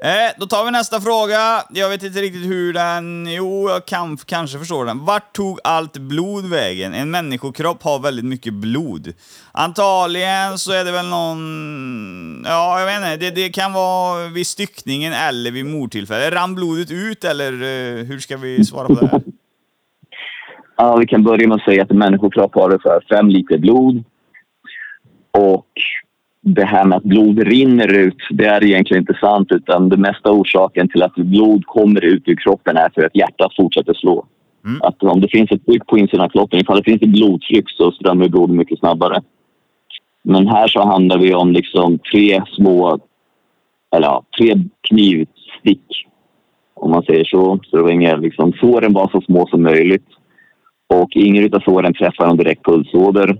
Speaker 4: Eh, då tar vi nästa fråga. Jag vet inte riktigt hur den... Jo, jag kan kanske förstår den. Vart tog allt blod vägen? En människokropp har väldigt mycket blod. Antagligen så är det väl någon... Ja, jag vet inte. Det, det kan vara vid styckningen eller vid mordtillfället. Rann blodet ut eller eh, hur ska vi svara på det? här?
Speaker 6: Ja, vi kan börja med att säga att en människokropp har ungefär fem liter blod. Och det här med att blod rinner ut, det är egentligen inte sant. Utan det mesta orsaken till att blod kommer ut ur kroppen är för att hjärtat fortsätter slå.
Speaker 4: Mm.
Speaker 6: Att om det finns ett tryck på insidan av kroppen, ifall det finns ett blodtryck så strömmar blodet mycket snabbare. Men här så handlar vi om liksom tre små, eller ja, tre knivstick. Om man säger så. Så det var inga, liksom, såren var så små som möjligt. Och ingen av såren träffar någon direkt pulsåder.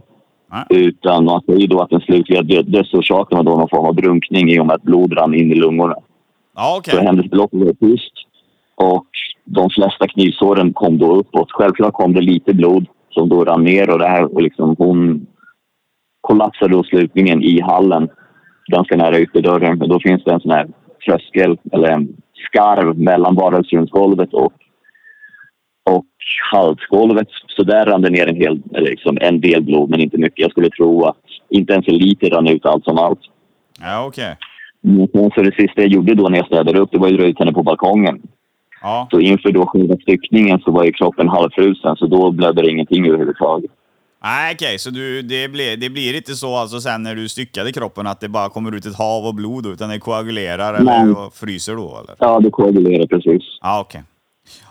Speaker 4: Nej.
Speaker 6: Utan man säger då att den slutliga dö- dödsorsaken var då någon form av drunkning i och med att blod rann in i lungorna.
Speaker 4: Ja, okej.
Speaker 6: Så händelseförloppet var tyst. Och de flesta knivsåren kom då uppåt. Självklart kom det lite blod som då rann ner och det här och liksom hon kollapsade då slutligen i hallen ganska nära ytterdörren. Men då finns det en sån här tröskel eller en skarv mellan vardagsrumsgolvet och, och halsgolvet. Så där rann det ner en, hel, liksom en del blod, men inte mycket. Jag skulle tro att inte ens en liter rann ut allt som allt.
Speaker 4: Ja, okej.
Speaker 6: Men sen så det sista jag gjorde då när jag städade upp, det var ju dra ut henne på balkongen.
Speaker 4: Ja.
Speaker 6: Så inför då själva styckningen så var ju kroppen halvfrusen så då blödde det ingenting överhuvudtaget.
Speaker 4: Nej, okej, så du, det, blir, det blir inte så alltså sen när du styckade kroppen att det bara kommer ut ett hav av blod utan det koagulerar eller
Speaker 6: Nej.
Speaker 4: fryser då eller?
Speaker 6: Ja, det koagulerade precis.
Speaker 4: Ja, okej.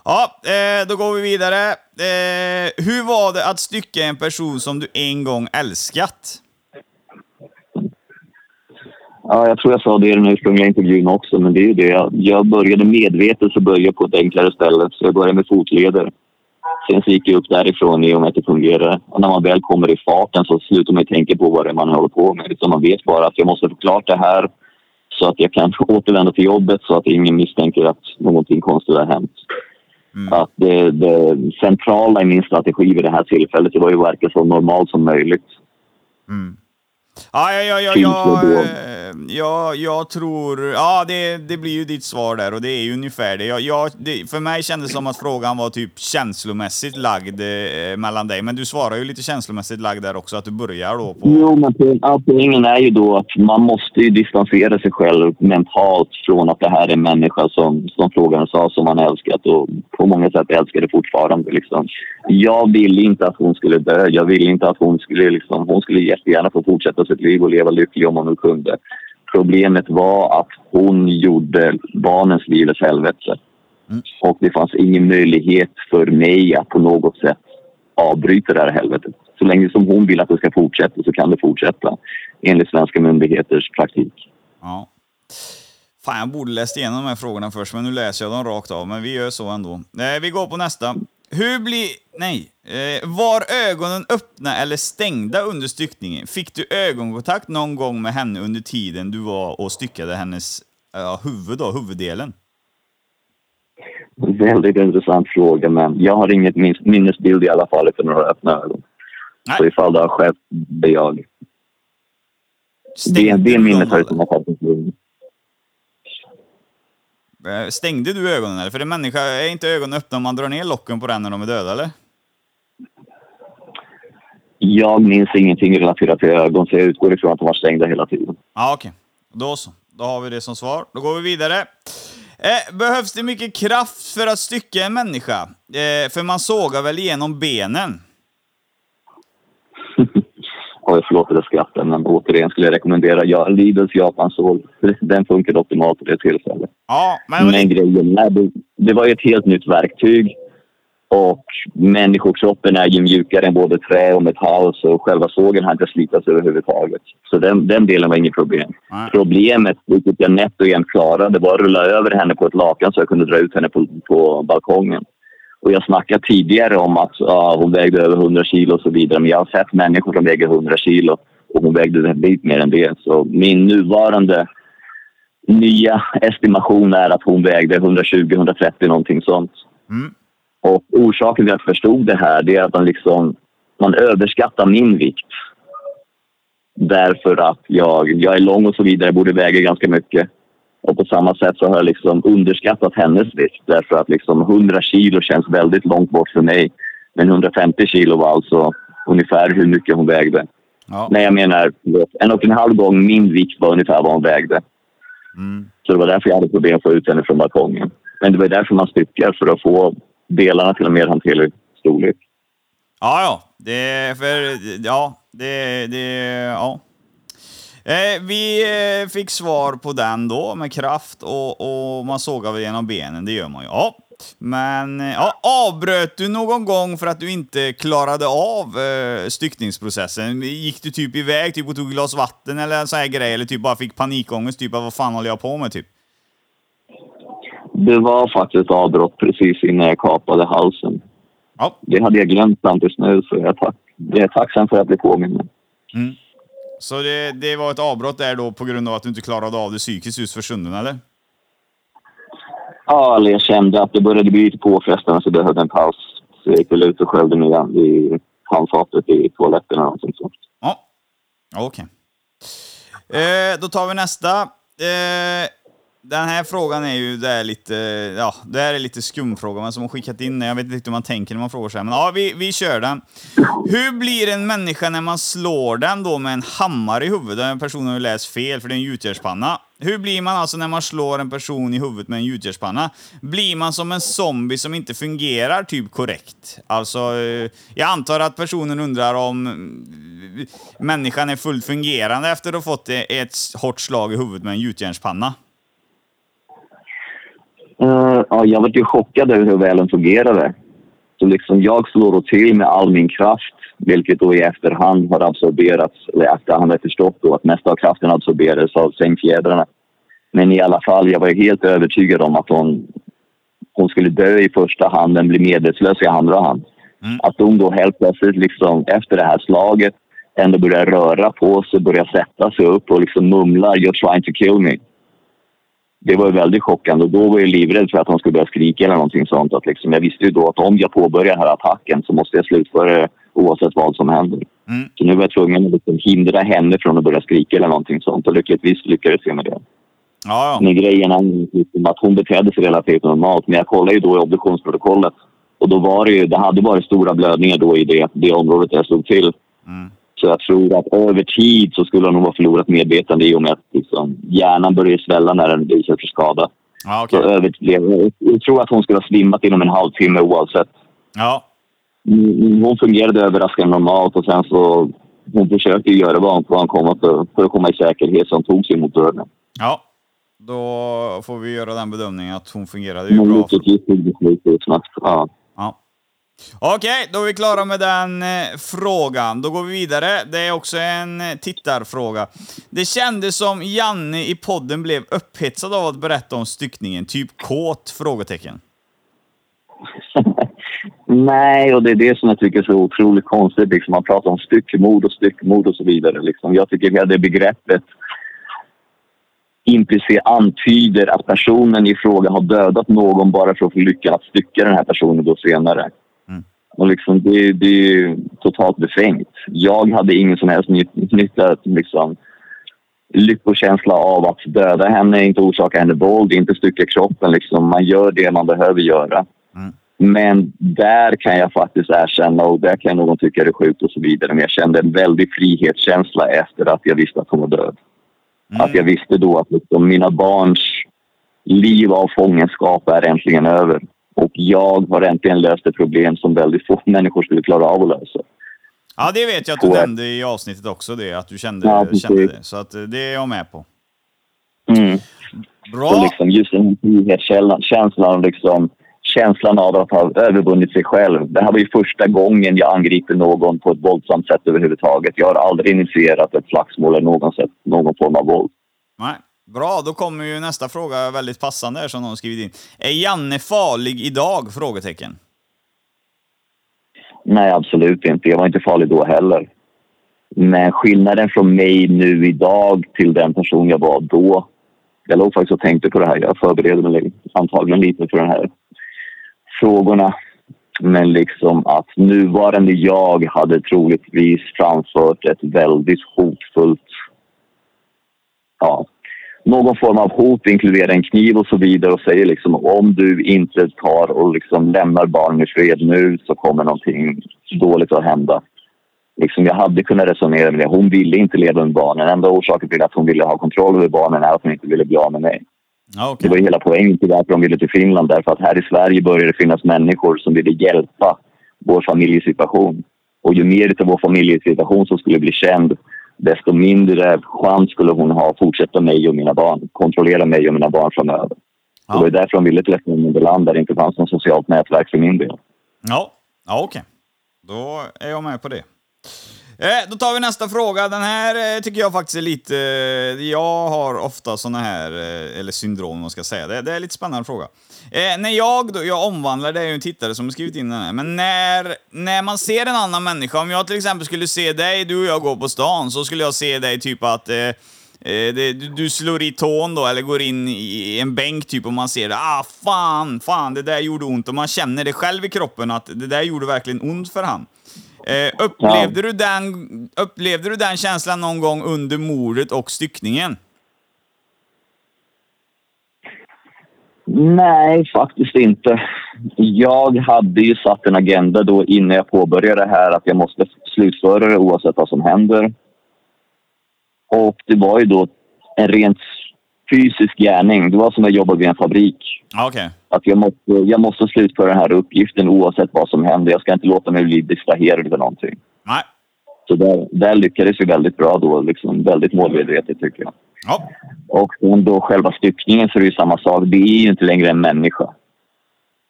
Speaker 4: Ja, eh, då går vi vidare. Eh, hur var det att stycka en person som du en gång älskat?
Speaker 6: Ja, jag tror jag sa det i den ursprungliga intervjun också, men det är ju det. Jag, jag började medvetet så började jag på ett enklare ställe. Så jag började med fotleder. Sen så gick jag upp därifrån i och med att det fungerade. Och när man väl kommer i farten så slutar man tänka på vad det är man håller på med. Utan man vet bara att jag måste få klart det här så att jag kan återvända till jobbet så att ingen misstänker att någonting konstigt har hänt. Att det, det centrala i min strategi vid det här tillfället det var ju att verka så normalt som möjligt.
Speaker 4: Ja, ja, ja, ja, ja, eh, ja, jag tror... Ja, det, det blir ju ditt svar där och det är ju ungefär det. Jag, jag, det. För mig kändes det som att frågan var typ känslomässigt lagd eh, mellan dig, men du svarar ju lite känslomässigt lagd där också, att du börjar då på...
Speaker 6: Jo, men poängen är ju då att man måste ju distansera sig själv mentalt från att det här är en människa som, som frågaren sa, som man älskat och på många sätt älskar det fortfarande. Liksom. Jag ville inte att hon skulle dö. Jag ville inte att hon skulle... Liksom, hon skulle jättegärna få fortsätta sitt liv och leva lycklig om hon nu kunde. Problemet var att hon gjorde barnens liv ett helvete. Och det fanns ingen möjlighet för mig att på något sätt avbryta det här helvetet. Så länge som hon vill att det ska fortsätta så kan det fortsätta enligt svenska myndigheters praktik.
Speaker 4: Ja. Fan, jag borde läst igenom de här frågorna först, men nu läser jag dem rakt av. Men vi gör så ändå. Vi går på nästa. Hur blir... Nej. Eh, var ögonen öppna eller stängda under styckningen? Fick du ögonkontakt någon gång med henne under tiden du var och styckade hennes ja, huvud då, huvuddelen?
Speaker 6: Väldigt intressant fråga, men jag har inget min- minnesbild i alla fall för några öppna ögon.
Speaker 4: Nej.
Speaker 6: Så ifall det har skett, det är jag. Det,
Speaker 4: Stängde
Speaker 6: det
Speaker 4: du
Speaker 6: minnet har har tagit lugn.
Speaker 4: Eh, Stängde du ögonen eller? För en människa, är inte ögonen öppna om man drar ner locken på den när de är döda eller?
Speaker 6: Jag minns ingenting relaterat till ögon, så jag utgår ifrån att de var stängda hela tiden.
Speaker 4: Ja, okej. Då så. Då har vi det som svar. Då går vi vidare. Eh, behövs det mycket kraft för att stycka en människa? Eh, för man sågar väl igenom benen?
Speaker 6: Att jag skrattar, men återigen skulle jag rekommendera ja, Lidls Japansåg. Den funkade optimalt vid det tillfället.
Speaker 4: Ja, men...
Speaker 6: Men grejen är, det, det var ju ett helt nytt verktyg. Och människokroppen är ju mjukare än både trä och metall så själva sågen hade inte slitats överhuvudtaget. Så den, den delen var inget problem.
Speaker 4: Nej.
Speaker 6: Problemet, vilket jag nätt och jämnt klarade, var att rulla över henne på ett lakan så jag kunde dra ut henne på, på balkongen. Och jag snackade tidigare om att ja, hon vägde över 100 kilo och så vidare. Men jag har sett människor som väger 100 kilo och hon vägde en bit mer än det. Så min nuvarande nya estimation är att hon vägde 120-130 någonting sånt.
Speaker 4: Mm.
Speaker 6: Och orsaken till att jag förstod det här det är att man liksom man överskattar min vikt. Därför att jag, jag är lång och så vidare, borde väga ganska mycket. Och på samma sätt så har jag liksom underskattat hennes vikt därför att liksom 100 kilo känns väldigt långt bort för mig. Men 150 kilo var alltså ungefär hur mycket hon vägde.
Speaker 4: Ja.
Speaker 6: Nej, jag menar en och en halv gång min vikt var ungefär vad hon vägde.
Speaker 4: Mm.
Speaker 6: Så det var därför jag hade problem att få ut henne från balkongen. Men det var därför man styckar, för att få delarna till en mer hanterlig storlek.
Speaker 4: Ja, ja. Det är för... Ja, det... det ja. Eh, vi eh, fick svar på den då med kraft och, och man sågar väl genom benen, det gör man ju. Ja. Men eh, ja, avbröt du någon gång för att du inte klarade av eh, styckningsprocessen? Gick du typ iväg typ och tog glas vatten eller en sån här grej? Eller typ bara fick panikångest, typ vad fan håller jag på med typ?
Speaker 6: Det var faktiskt ett avbrott precis innan jag kapade halsen.
Speaker 4: Ja.
Speaker 6: Det hade jag glömt fram tills nu, så jag är, tack, jag är tacksam för att bli påmind.
Speaker 4: Så det, det var ett avbrott där då på grund av att du inte klarade av det psykiskt just för stunden, eller?
Speaker 6: Ja, eller jag kände att det började bli lite påfrestande så jag behövde en paus. Så jag gick väl ut och sköljde ner i handfatet i toaletten eller någonting sånt.
Speaker 4: Ja, okej. Eh, då tar vi nästa. Eh, den här frågan är ju det är lite, ja, det här är lite skumfråga, men som har skickat in. Jag vet inte riktigt hur man tänker när man frågar så här, men ja, vi, vi kör den. Hur blir en människa när man slår den då med en hammare i huvudet? Den personen har ju läst fel, för det är en gjutjärnspanna. Hur blir man alltså när man slår en person i huvudet med en gjutjärnspanna? Blir man som en zombie som inte fungerar typ korrekt? Alltså, eh, jag antar att personen undrar om mm, människan är fullt fungerande efter att ha fått ett hårt slag i huvudet med en gjutjärnspanna.
Speaker 6: Uh, ja, jag var ju chockad över hur väl den fungerade. Så liksom jag slår då till med all min kraft, vilket då i efterhand har absorberats, eller efterhand har jag förstått då att mesta av kraften absorberades av sängfjädrarna. Men i alla fall, jag var helt övertygad om att hon, hon skulle dö i första hand, men bli medvetslös i andra hand. Mm. Att hon då helt plötsligt, liksom, efter det här slaget, ändå börjar röra på sig, börjar sätta sig upp och liksom mumlar “You're trying to kill me” det var väldigt chockande och då var jag livrädd för att hon skulle börja skrika eller någonting sånt. Att liksom, jag visste ju då att om jag påbörjar den här attacken så måste jag slutföra det oavsett vad som händer. Mm. Så nu var jag tvungen att liksom hindra henne från att börja skrika eller någonting sånt och lyckligtvis lyckades jag med det.
Speaker 4: Ja, ja.
Speaker 6: Men grejen är liksom att hon betedde sig relativt normalt men jag kollade ju då i obduktionsprotokollet och då var det ju, det hade varit stora blödningar då i det, det området jag slog till. Mm. Så jag tror att över tid så skulle hon nog ha förlorat medvetande i och med att liksom, hjärnan börjar svälla när den utsätts för skada.
Speaker 4: Ja, okay.
Speaker 6: så över, jag tror att hon skulle ha svimmat inom en halvtimme oavsett.
Speaker 4: Ja.
Speaker 6: Mm, hon fungerade överraskande normalt och sen så hon försökte göra vad hon, hon kom för, för att komma i säkerhet så hon tog sig mot dörren.
Speaker 4: Ja, då får vi göra den bedömningen att hon fungerade ju bra.
Speaker 6: För... Ja.
Speaker 4: Okej, okay, då är vi klara med den eh, frågan. Då går vi vidare. Det är också en eh, tittarfråga. Det kändes som Janne i podden blev upphetsad av att berätta om styckningen. Typ kåt? Frågetecken.
Speaker 6: Nej, och det är det som jag tycker är så otroligt konstigt. Liksom, man pratar om styckmord och styckmord och så vidare. Liksom. Jag tycker hela det begreppet implicit antyder att personen i fråga har dödat någon bara för att få lyckan att stycka den här personen då senare. Och liksom, det, det är totalt befängt. Jag hade ingen som helst nytta, liksom, lyckokänsla av att döda henne, inte orsaka henne våld, inte stycka kroppen. Liksom. Man gör det man behöver göra. Mm. Men där kan jag faktiskt erkänna, och där kan någon tycka det är sjukt och så vidare, men jag kände en väldig frihetskänsla efter att jag visste att hon var död. Mm. Att jag visste då att liksom, mina barns liv av fångenskap är äntligen över. Och jag har äntligen löst ett problem som väldigt få människor skulle klara av att lösa.
Speaker 4: Ja, det vet jag att du och, nämnde i avsnittet också, det, att du kände, ja, kände det. Så att, det är jag med på.
Speaker 6: Mm.
Speaker 4: Bra!
Speaker 6: Och liksom just den frihetskänslan, känslan, liksom, känslan av att ha övervunnit sig själv. Det här var ju första gången jag angriper någon på ett våldsamt sätt överhuvudtaget. Jag har aldrig initierat ett slagsmål eller någon, sätt, någon form av våld.
Speaker 4: Nej. Bra, då kommer ju nästa fråga väldigt passande här som någon skrivit in. Är Janne farlig idag? Frågetecken.
Speaker 6: Nej, absolut inte. Jag var inte farlig då heller. Men skillnaden från mig nu idag till den person jag var då. Jag låg faktiskt och tänkte på det här. Jag förberedde mig antagligen lite för de här frågorna. Men liksom att nuvarande jag hade troligtvis framfört ett väldigt hotfullt ja, någon form av hot, inkludera en kniv och så vidare och säger liksom om du inte tar och liksom lämnar barnen i fred nu så kommer någonting dåligt att hända. Liksom jag hade kunnat resonera med det. Hon ville inte leva med barnen. Enda orsaken till att hon ville ha kontroll över barnen är att hon inte ville bli av med mig.
Speaker 4: Okay.
Speaker 6: Det var hela poängen till varför de ville till Finland. Därför att här i Sverige började det finnas människor som ville hjälpa vår familjesituation. Och ju mer av vår familjesituation som skulle bli känd desto mindre chans skulle hon ha att fortsätta mig och mina barn, kontrollera mig och mina barn framöver. Ja. Det var därför de ville till ett mindre land där det inte fanns något socialt nätverk för min del.
Speaker 4: Ja, ja okej. Okay. Då är jag med på det. Eh, då tar vi nästa fråga. Den här eh, tycker jag faktiskt är lite... Eh, jag har ofta såna här, eh, eller syndrom om man ska säga. Det, det är en lite spännande fråga. Eh, när jag, då, jag omvandlar, det är ju en tittare som har skrivit in den här, men när, när man ser en annan människa, om jag till exempel skulle se dig, du och jag går på stan, så skulle jag se dig typ att eh, eh det, du slår i tån då, eller går in i en bänk typ och man ser det. Ah, fan, fan, det där gjorde ont. Och man känner det själv i kroppen att det där gjorde verkligen ont för han. Eh, upplevde, ja. du den, upplevde du den känslan någon gång under mordet och styckningen?
Speaker 6: Nej, faktiskt inte. Jag hade ju satt en agenda då innan jag påbörjade det här att jag måste slutföra det oavsett vad som händer. Och det var ju då en rent fysisk gärning. Det var som att jobba vid en fabrik.
Speaker 4: Okej.
Speaker 6: Att jag måste, jag måste slutföra den här uppgiften oavsett vad som händer. Jag ska inte låta mig bli distraherad av någonting.
Speaker 4: Nej.
Speaker 6: Så där, där lyckades vi väldigt bra då. Liksom väldigt målmedvetet tycker jag.
Speaker 4: Ja.
Speaker 6: Och sen då själva styckningen så är det ju samma sak. Det är ju inte längre en människa.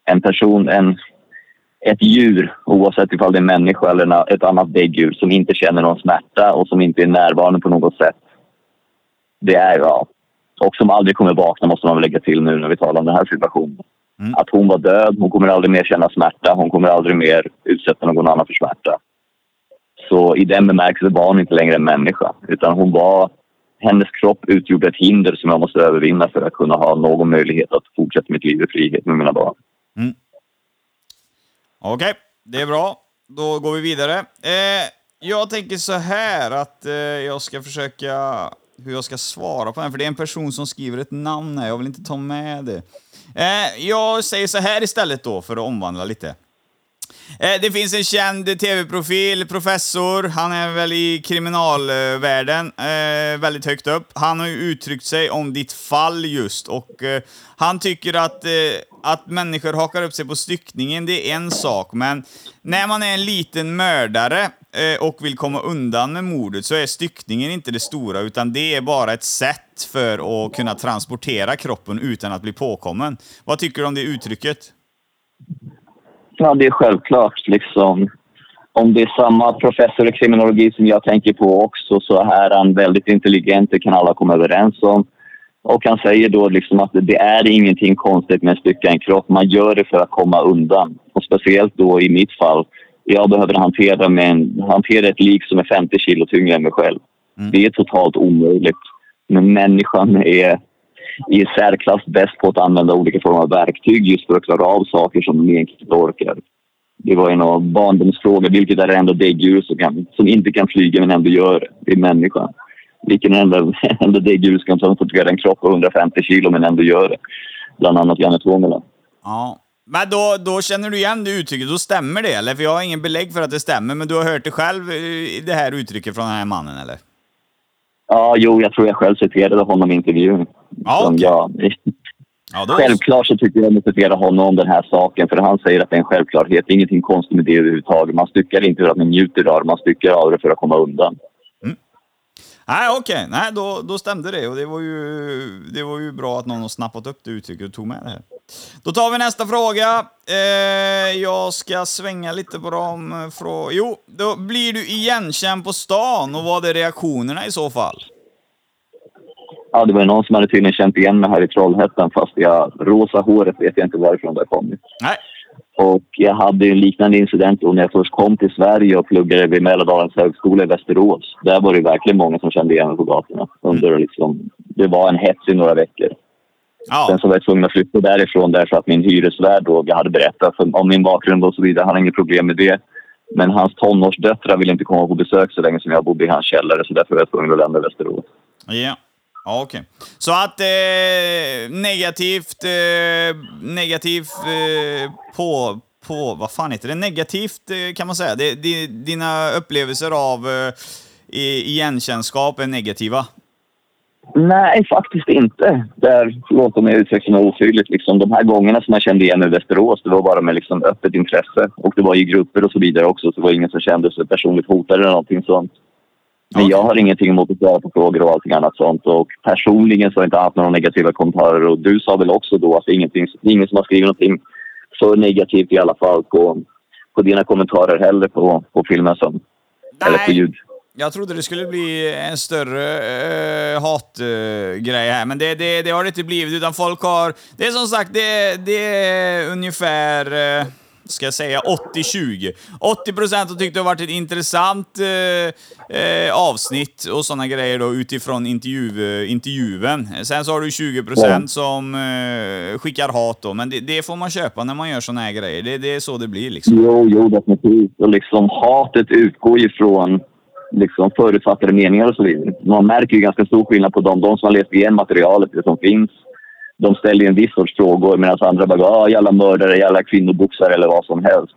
Speaker 6: En person, en, ett djur, oavsett ifall det är en människa eller ett annat däggdjur som inte känner någon smärta och som inte är närvarande på något sätt. Det är ja. Och som aldrig kommer vakna måste man väl lägga till nu när vi talar om den här situationen.
Speaker 4: Mm.
Speaker 6: Att hon var död, hon kommer aldrig mer känna smärta, hon kommer aldrig mer utsätta någon annan för smärta. Så i den bemärkelsen var hon inte längre en människa. Utan hon var, hennes kropp utgjorde ett hinder som jag måste övervinna för att kunna ha någon möjlighet att fortsätta mitt liv i frihet med mina barn.
Speaker 4: Okej, det är bra. Då går vi vidare. Eh, jag tänker så här att eh, jag ska försöka hur jag ska svara på den, för det är en person som skriver ett namn här. Jag vill inte ta med det. Eh, jag säger så här istället då, för att omvandla lite. Eh, det finns en känd tv-profil, professor, han är väl i kriminalvärlden, eh, väldigt högt upp. Han har ju uttryckt sig om ditt fall just och eh, han tycker att, eh, att människor hakar upp sig på styckningen, det är en sak, men när man är en liten mördare eh, och vill komma undan med mordet så är styckningen inte det stora, utan det är bara ett sätt för att kunna transportera kroppen utan att bli påkommen. Vad tycker du om det uttrycket?
Speaker 6: Det är självklart. Liksom, om det är samma professor i kriminologi som jag tänker på också så är han väldigt intelligent, det kan alla komma överens om. Och han säger då liksom att det är ingenting konstigt med att stycka en kropp. Man gör det för att komma undan. Och speciellt då i mitt fall. Jag behöver hantera, med hantera ett lik som är 50 kilo tyngre än mig själv. Det är totalt omöjligt. Men människan är i särklass bäst på att använda olika former av verktyg just för att klara av saker som de egentligen inte orkar. Det var en av barndomsfrågor. Vilket är det enda däggdjur som, kan, som inte kan flyga men ändå gör det? Det är människan. Vilken enda, enda däggdjur som kan transportera en kropp på 150 kilo men ändå gör det? Bland annat Janne.
Speaker 4: Ja. Men då, då känner du igen det uttrycket, då stämmer det eller? För jag har ingen belägg för att det stämmer, men du har hört det själv, det här uttrycket från den här mannen eller?
Speaker 6: Ja, jo, jag tror jag själv citerade honom i intervjun.
Speaker 4: Ja, okej.
Speaker 6: jag,
Speaker 4: Ja, då...
Speaker 6: Självklart så tycker jag att citera honom om den här saken för han säger att det är en självklarhet. Det är ingenting konstigt med det överhuvudtaget. Man styckar inte för att man njuter av det, man styckar av det för att komma undan.
Speaker 4: Nej, okej. Nej, då, då stämde det och det var, ju, det var ju bra att någon har snappat upp det uttrycket och tog med det här. Då tar vi nästa fråga. Eh, jag ska svänga lite på dem. Frå... Jo, då blir du igenkänd på stan och vad är reaktionerna i så fall?
Speaker 6: Ja, det var någon som hade tydligen känt igen mig här i Trollhättan fast jag, rosa håret vet jag inte varifrån det kom.
Speaker 4: Nej.
Speaker 6: Och jag hade en liknande incident när jag först kom till Sverige och pluggade vid Mälardalens högskola i Västerås. Där var det verkligen många som kände igen mig på gatorna. Under liksom, det var en hets i några veckor.
Speaker 4: Ja.
Speaker 6: Sen så var jag tvungen att flytta därifrån därför att min hyresvärd då, jag hade berättat om min bakgrund och så vidare. Han hade inget problem med det. Men hans tonårsdöttrar ville inte komma på besök så länge som jag bodde i hans källare så därför var jag tvungen att lämna Västerås.
Speaker 4: Ja. Ja, okej. Så att eh, negativt, eh, negativt eh, på, på, vad fan heter det? Negativt eh, kan man säga. Det, det, dina upplevelser av eh, igenkännskap är negativa.
Speaker 6: Nej, faktiskt inte. Där, förlåt om jag uttrycker mig otydligt. Liksom, de här gångerna som jag kände igen mig i Västerås, det var bara med liksom, öppet intresse. Och det var i grupper och så vidare också, så det var ingen som kände sig personligt hotad eller någonting sånt. Men
Speaker 4: Okej.
Speaker 6: jag har ingenting emot att svara på frågor och allting annat sånt. Och personligen så har jag inte haft några negativa kommentarer. Och du sa väl också då att det är, ingen som har skrivit någonting så negativt i alla fall på, på dina kommentarer heller på, på filmen som, eller på ljud.
Speaker 4: Jag trodde det skulle bli en större uh, hatgrej här, men det, det, det har det inte blivit, utan folk har... Det är som sagt, det, det är ungefär, eh, ska jag säga, 80-20. 80 procent har tyckt det varit ett intressant eh, eh, avsnitt och sådana grejer då utifrån intervju, intervjun. Sen så har du 20 procent som eh, skickar hat då, men det, det får man köpa när man gör sådana här grejer. Det, det är så det blir liksom.
Speaker 6: Jo, jo, definitivt. Och liksom hatet utgår ju från liksom förutfattade meningar och så vidare. Man märker ju ganska stor skillnad på dem. De som har läst igen materialet, det som finns, de ställer en viss sorts frågor medan andra bara går ah, jävla mördare, jävla kvinnoboxare eller vad som helst.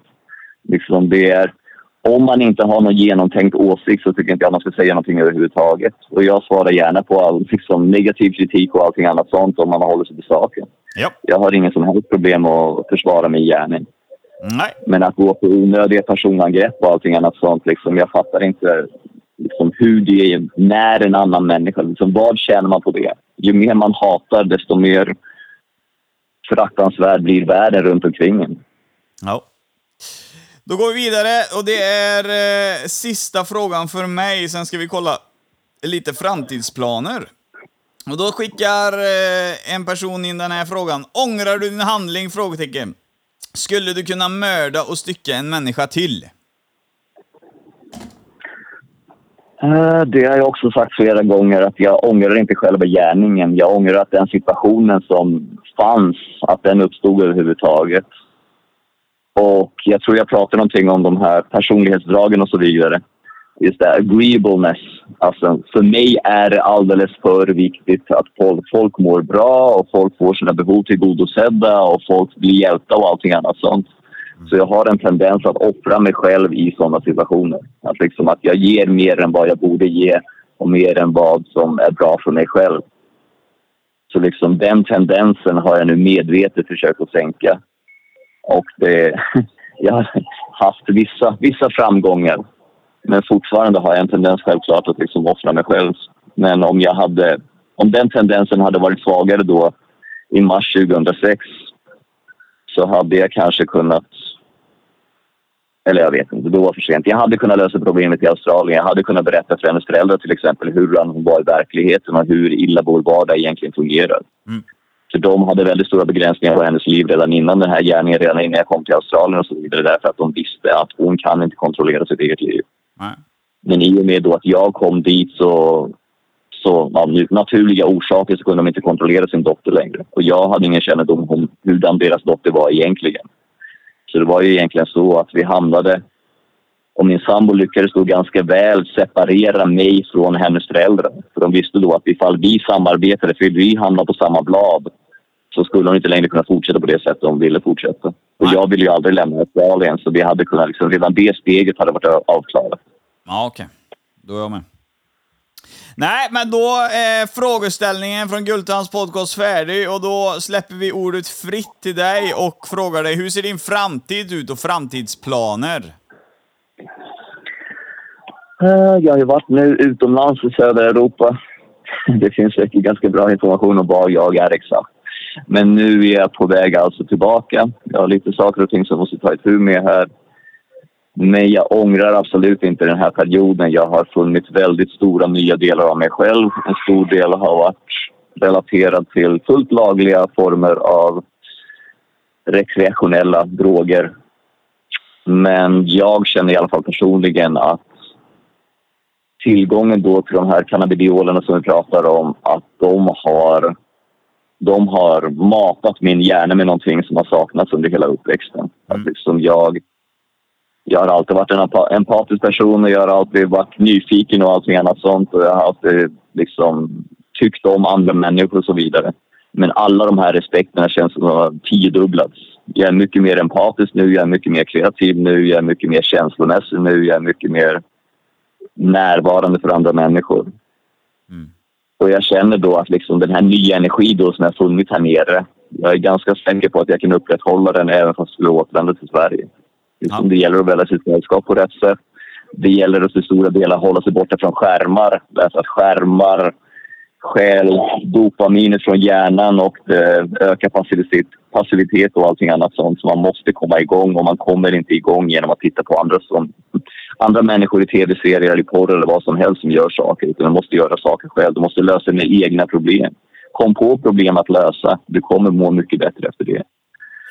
Speaker 6: Liksom det är, om man inte har någon genomtänkt åsikt så tycker inte jag man ska säga någonting överhuvudtaget. Och jag svarar gärna på all liksom, negativ kritik och allting annat sånt om man håller sig till saken.
Speaker 4: Ja.
Speaker 6: Jag har ingen som helst problem att försvara min gärning.
Speaker 4: Nej.
Speaker 6: Men att gå på onödiga personangrepp och allting annat sånt, liksom, jag fattar inte liksom, hur det är när en annan människa. Liksom, vad tjänar man på det? Ju mer man hatar, desto mer föraktansvärd blir världen runt omkring en.
Speaker 4: Ja. Då går vi vidare och det är eh, sista frågan för mig, sen ska vi kolla lite framtidsplaner. Och då skickar eh, en person in den här frågan. Ångrar du din handling? Frågetecken. Skulle du kunna mörda och stycka en människa till?
Speaker 6: Eh, Eh, det har jag också sagt flera gånger att jag ångrar inte själva gärningen. Jag ångrar att den situationen som fanns, att den uppstod överhuvudtaget. Och jag tror jag pratade någonting om de här personlighetsdragen och så vidare. Just det, agreeableness. Alltså, för mig är det alldeles för viktigt att folk, folk mår bra och folk får sina behov tillgodosedda och folk blir hjälpta och allting annat sånt. Så jag har en tendens att offra mig själv i sådana situationer. Att, liksom att jag ger mer än vad jag borde ge och mer än vad som är bra för mig själv. Så liksom den tendensen har jag nu medvetet försökt att sänka. Och det, jag har haft vissa, vissa framgångar. Men fortfarande har jag en tendens självklart att liksom offra mig själv. Men om, jag hade, om den tendensen hade varit svagare då i mars 2006 så hade jag kanske kunnat... Eller jag vet inte, då var det för sent. Jag hade kunnat lösa problemet i Australien. Jag hade kunnat berätta för hennes föräldrar till exempel hur hon var i verkligheten och hur illa vår vardag egentligen fungerar.
Speaker 4: Mm.
Speaker 6: För de hade väldigt stora begränsningar på hennes liv redan innan den här gärningen, redan innan jag kom till Australien och så vidare. Därför att de visste att hon kan inte kontrollera sitt eget liv.
Speaker 4: Nej.
Speaker 6: Men i och med då att jag kom dit så, så av naturliga orsaker så kunde de inte kontrollera sin dotter längre. Och jag hade ingen kännedom om hurdan deras dotter var egentligen. Så det var ju egentligen så att vi hamnade och min sambo lyckades då ganska väl separera mig från hennes föräldrar. För de visste då att ifall vi samarbetade, för vi hamnade på samma blad, så skulle hon inte längre kunna fortsätta på det sättet de ville fortsätta. Och jag ville ju aldrig lämna Australien, så vi hade kunnat, liksom, redan det steget hade varit avklarat.
Speaker 4: Ja, okej. Då är jag med. Nej, men då är frågeställningen från Gultans podcast färdig och då släpper vi ordet fritt till dig och frågar dig hur ser din framtid ut och framtidsplaner?
Speaker 6: Eh, jag har ju varit nu utomlands i södra Europa. Det finns säkert ganska bra information om var jag är exakt. Men nu är jag på väg alltså tillbaka. Jag har lite saker och ting som jag måste ta itu med här. Men jag ångrar absolut inte den här perioden. Jag har funnit väldigt stora nya delar av mig själv. En stor del har varit relaterad till fullt lagliga former av rekreationella droger. Men jag känner i alla fall personligen att tillgången då till de här cannabidiolerna som vi pratar om, att de har, de har matat min hjärna med någonting som har saknats under hela uppväxten. Att liksom jag, jag har alltid varit en empa- empatisk person och jag har alltid varit nyfiken och allting annat sånt och jag har alltid liksom tyckt om andra människor och så vidare. Men alla de här respekterna känns som att de har tiodubblats. Jag är mycket mer empatisk nu, jag är mycket mer kreativ nu, jag är mycket mer känslomässig nu, jag är mycket mer närvarande för andra människor. Och jag känner då att liksom den här nya energin då som jag funnit här nere, jag är ganska säker på att jag kan upprätthålla den även fast jag skulle återvända till Sverige. Liksom. Det gäller att välja sitt sällskap på rätt sätt. Det gäller att till stora delar hålla sig borta från skärmar. Därför att skärmar stjäl dopaminet från hjärnan och det ökar passivitet, passivitet och allting annat sånt. Så man måste komma igång och man kommer inte igång genom att titta på andra, som, andra människor i tv-serier eller porr eller vad som helst som gör saker. Utan du måste göra saker själv. Du måste lösa dina egna problem. Kom på problem att lösa. Du kommer må mycket bättre efter det.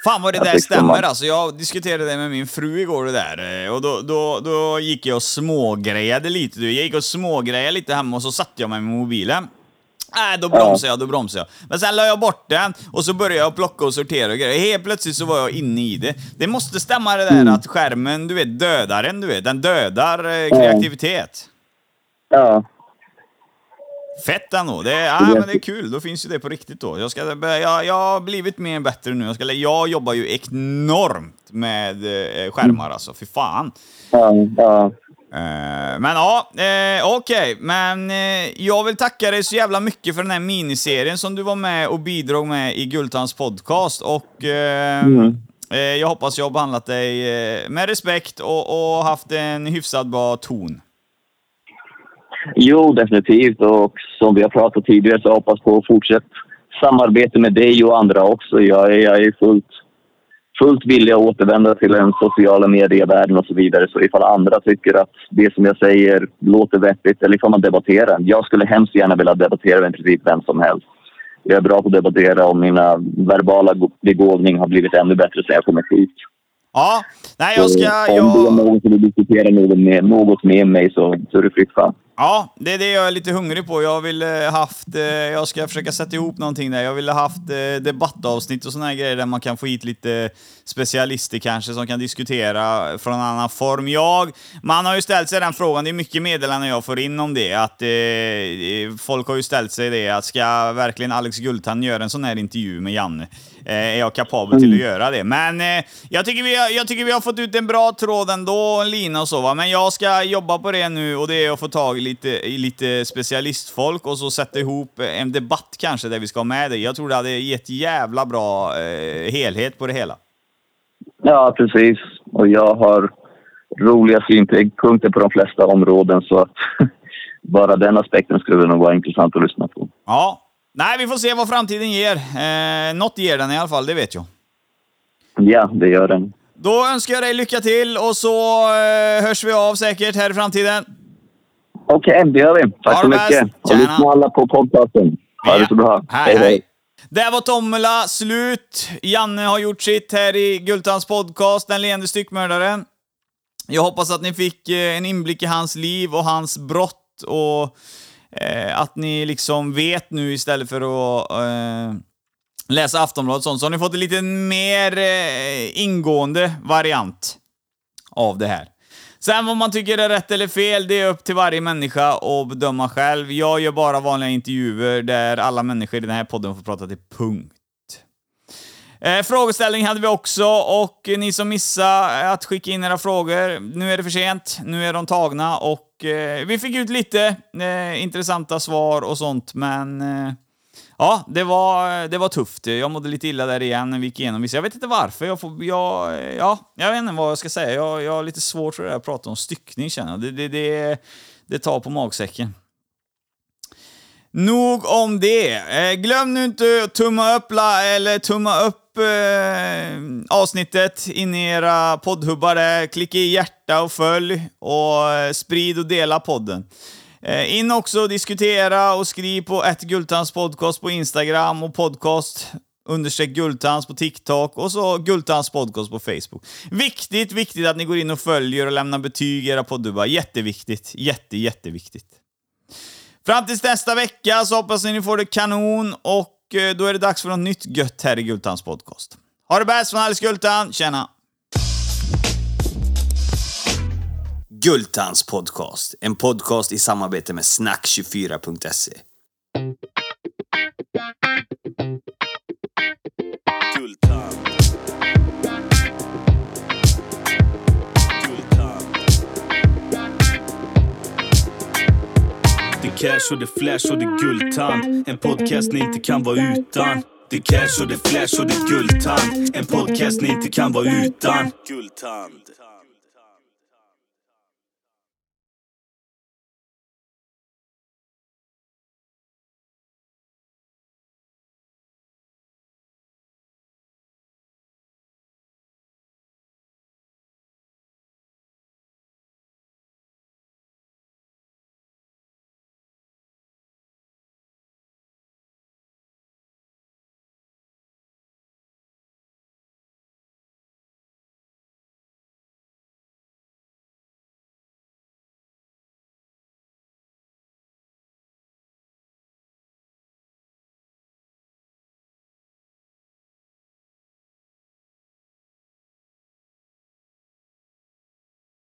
Speaker 4: Fan vad det där stämmer
Speaker 6: man-
Speaker 4: alltså. Jag diskuterade det med min fru igår det där. eh, Och då, då, då gick jag och smågrejade lite. du. Jag gick och smågrejade lite hemma och så satte jag mig med mobilen. Nej, då bromsade jag, då bromsade jag. Men sen la jag bort den och så började jag plocka och sortera och grejer. Helt plötsligt så var jag inne i det. Det måste stämma det där att skärmen, du vet, dödar en, du vet. Den dödar eh, kreativitet.
Speaker 6: Ja,
Speaker 4: Fett ändå. Det är, ja, men det är kul. Då finns ju det på riktigt då. Jag, ska, jag, jag har blivit mer bättre nu. Jag, ska, jag jobbar ju enormt med eh, skärmar alltså. Fy fan.
Speaker 6: Ja, ja.
Speaker 4: Eh, men ja, eh, okej. Men eh, jag vill tacka dig så jävla mycket för den här miniserien som du var med och bidrog med i Gultans podcast. Och eh, eh, jag hoppas jag har behandlat dig med respekt och, och haft en hyfsat bra ton.
Speaker 6: Jo, definitivt. Och som vi har pratat tidigare så hoppas på fortsatt samarbete med dig och andra också. Jag är, jag är fullt, fullt villig att återvända till den sociala medievärlden och så vidare. Så ifall andra tycker att det som jag säger låter vettigt eller ifall man debatterar. Jag skulle hemskt gärna vilja debattera med i princip vem som helst. Jag är bra på att debattera och mina verbala begåvning har blivit ännu bättre sedan jag kommit hit.
Speaker 4: Ja, nej jag ska...
Speaker 6: Så Om
Speaker 4: Jag,
Speaker 6: någon som vill diskutera något med, något med mig så, så är det fritt fram.
Speaker 4: Ja, det är det jag är lite hungrig på. Jag ville haft... eh, Jag ska försöka sätta ihop någonting där. Jag ville haft eh, debattavsnitt och såna här grejer där man kan få hit lite specialister kanske som kan diskutera från en annan form. Jag... Man har ju ställt sig den frågan, det är mycket meddelanden jag får in om det, att eh, folk har ju ställt sig det att ska verkligen Alex Gultan göra en sån här intervju med Janne? Eh, är jag kapabel till att göra det? Men eh, jag, tycker vi har, jag tycker vi har fått ut en bra tråd ändå, en lina och så va. Men jag ska jobba på det nu och det är att få tag i lite, lite specialistfolk och så sätta ihop en debatt kanske där vi ska ha med dig. Jag tror det hade gett jävla bra eh, helhet på det hela.
Speaker 6: Ja, precis. Och jag har roliga synpunkter på de flesta områden så att bara den aspekten skulle nog vara intressant att lyssna på.
Speaker 4: Ja. Nej, vi får se vad framtiden ger. Eh, något ger den i alla fall, det vet jag.
Speaker 6: Ja, det gör den.
Speaker 4: Då önskar jag dig lycka till och så eh, hörs vi av säkert här i framtiden.
Speaker 6: Okej, det gör vi. Tack så mycket.
Speaker 4: bäst.
Speaker 6: Och lyssna alla på podcasten. Ha det så bra.
Speaker 4: Hej, hej. Där var Tomela slut. Janne har gjort sitt här i Gultans podcast, Den leende styckmördaren. Jag hoppas att ni fick eh, en inblick i hans liv och hans brott och eh, att ni liksom vet nu istället för att eh, läsa Aftonbladet och sånt, så har ni fått en lite mer eh, ingående variant av det här. Sen vad man tycker är rätt eller fel, det är upp till varje människa att bedöma själv. Jag gör bara vanliga intervjuer där alla människor i den här podden får prata till punkt. Eh, frågeställning hade vi också och ni som missade eh, att skicka in era frågor, nu är det för sent, nu är de tagna och eh, vi fick ut lite eh, intressanta svar och sånt men eh, Ja, det var, det var tufft. Jag mådde lite illa där igen när vi gick igenom vissa. Jag vet inte varför. Jag, får, jag, ja, jag vet inte vad jag ska säga. Jag, jag har lite svårt för det här att prata om styckning känner jag. Det, det, det, det tar på magsäcken. Nog om det. Eh, glöm nu inte att tumma upp, la, eller tumma upp eh, avsnittet in i era poddhubbar där. Klicka i hjärta och följ och eh, sprid och dela podden. Eh, in också och diskutera och skriv på ett Gultans podcast på Instagram och podcast understreck Gultans på TikTok och så Gultans podcast på Facebook. Viktigt, viktigt att ni går in och följer och lämnar betyg i era poddubbar. Jätteviktigt. Jätte, jätteviktigt. Fram tills nästa vecka så hoppas ni får det kanon och eh, då är det dags för något nytt gött här i Gultans podcast. Ha det bäst från Alice Gultan, tjena!
Speaker 2: Gultans podcast. En podcast i samarbete med snack24.se.
Speaker 1: Gultan. Gultan. Det är cash och det är flash och det är Gultan. En podcast ni inte kan vara utan. Det är cash och det är flash och det är Gultan. En podcast ni inte kan vara utan. Gultan.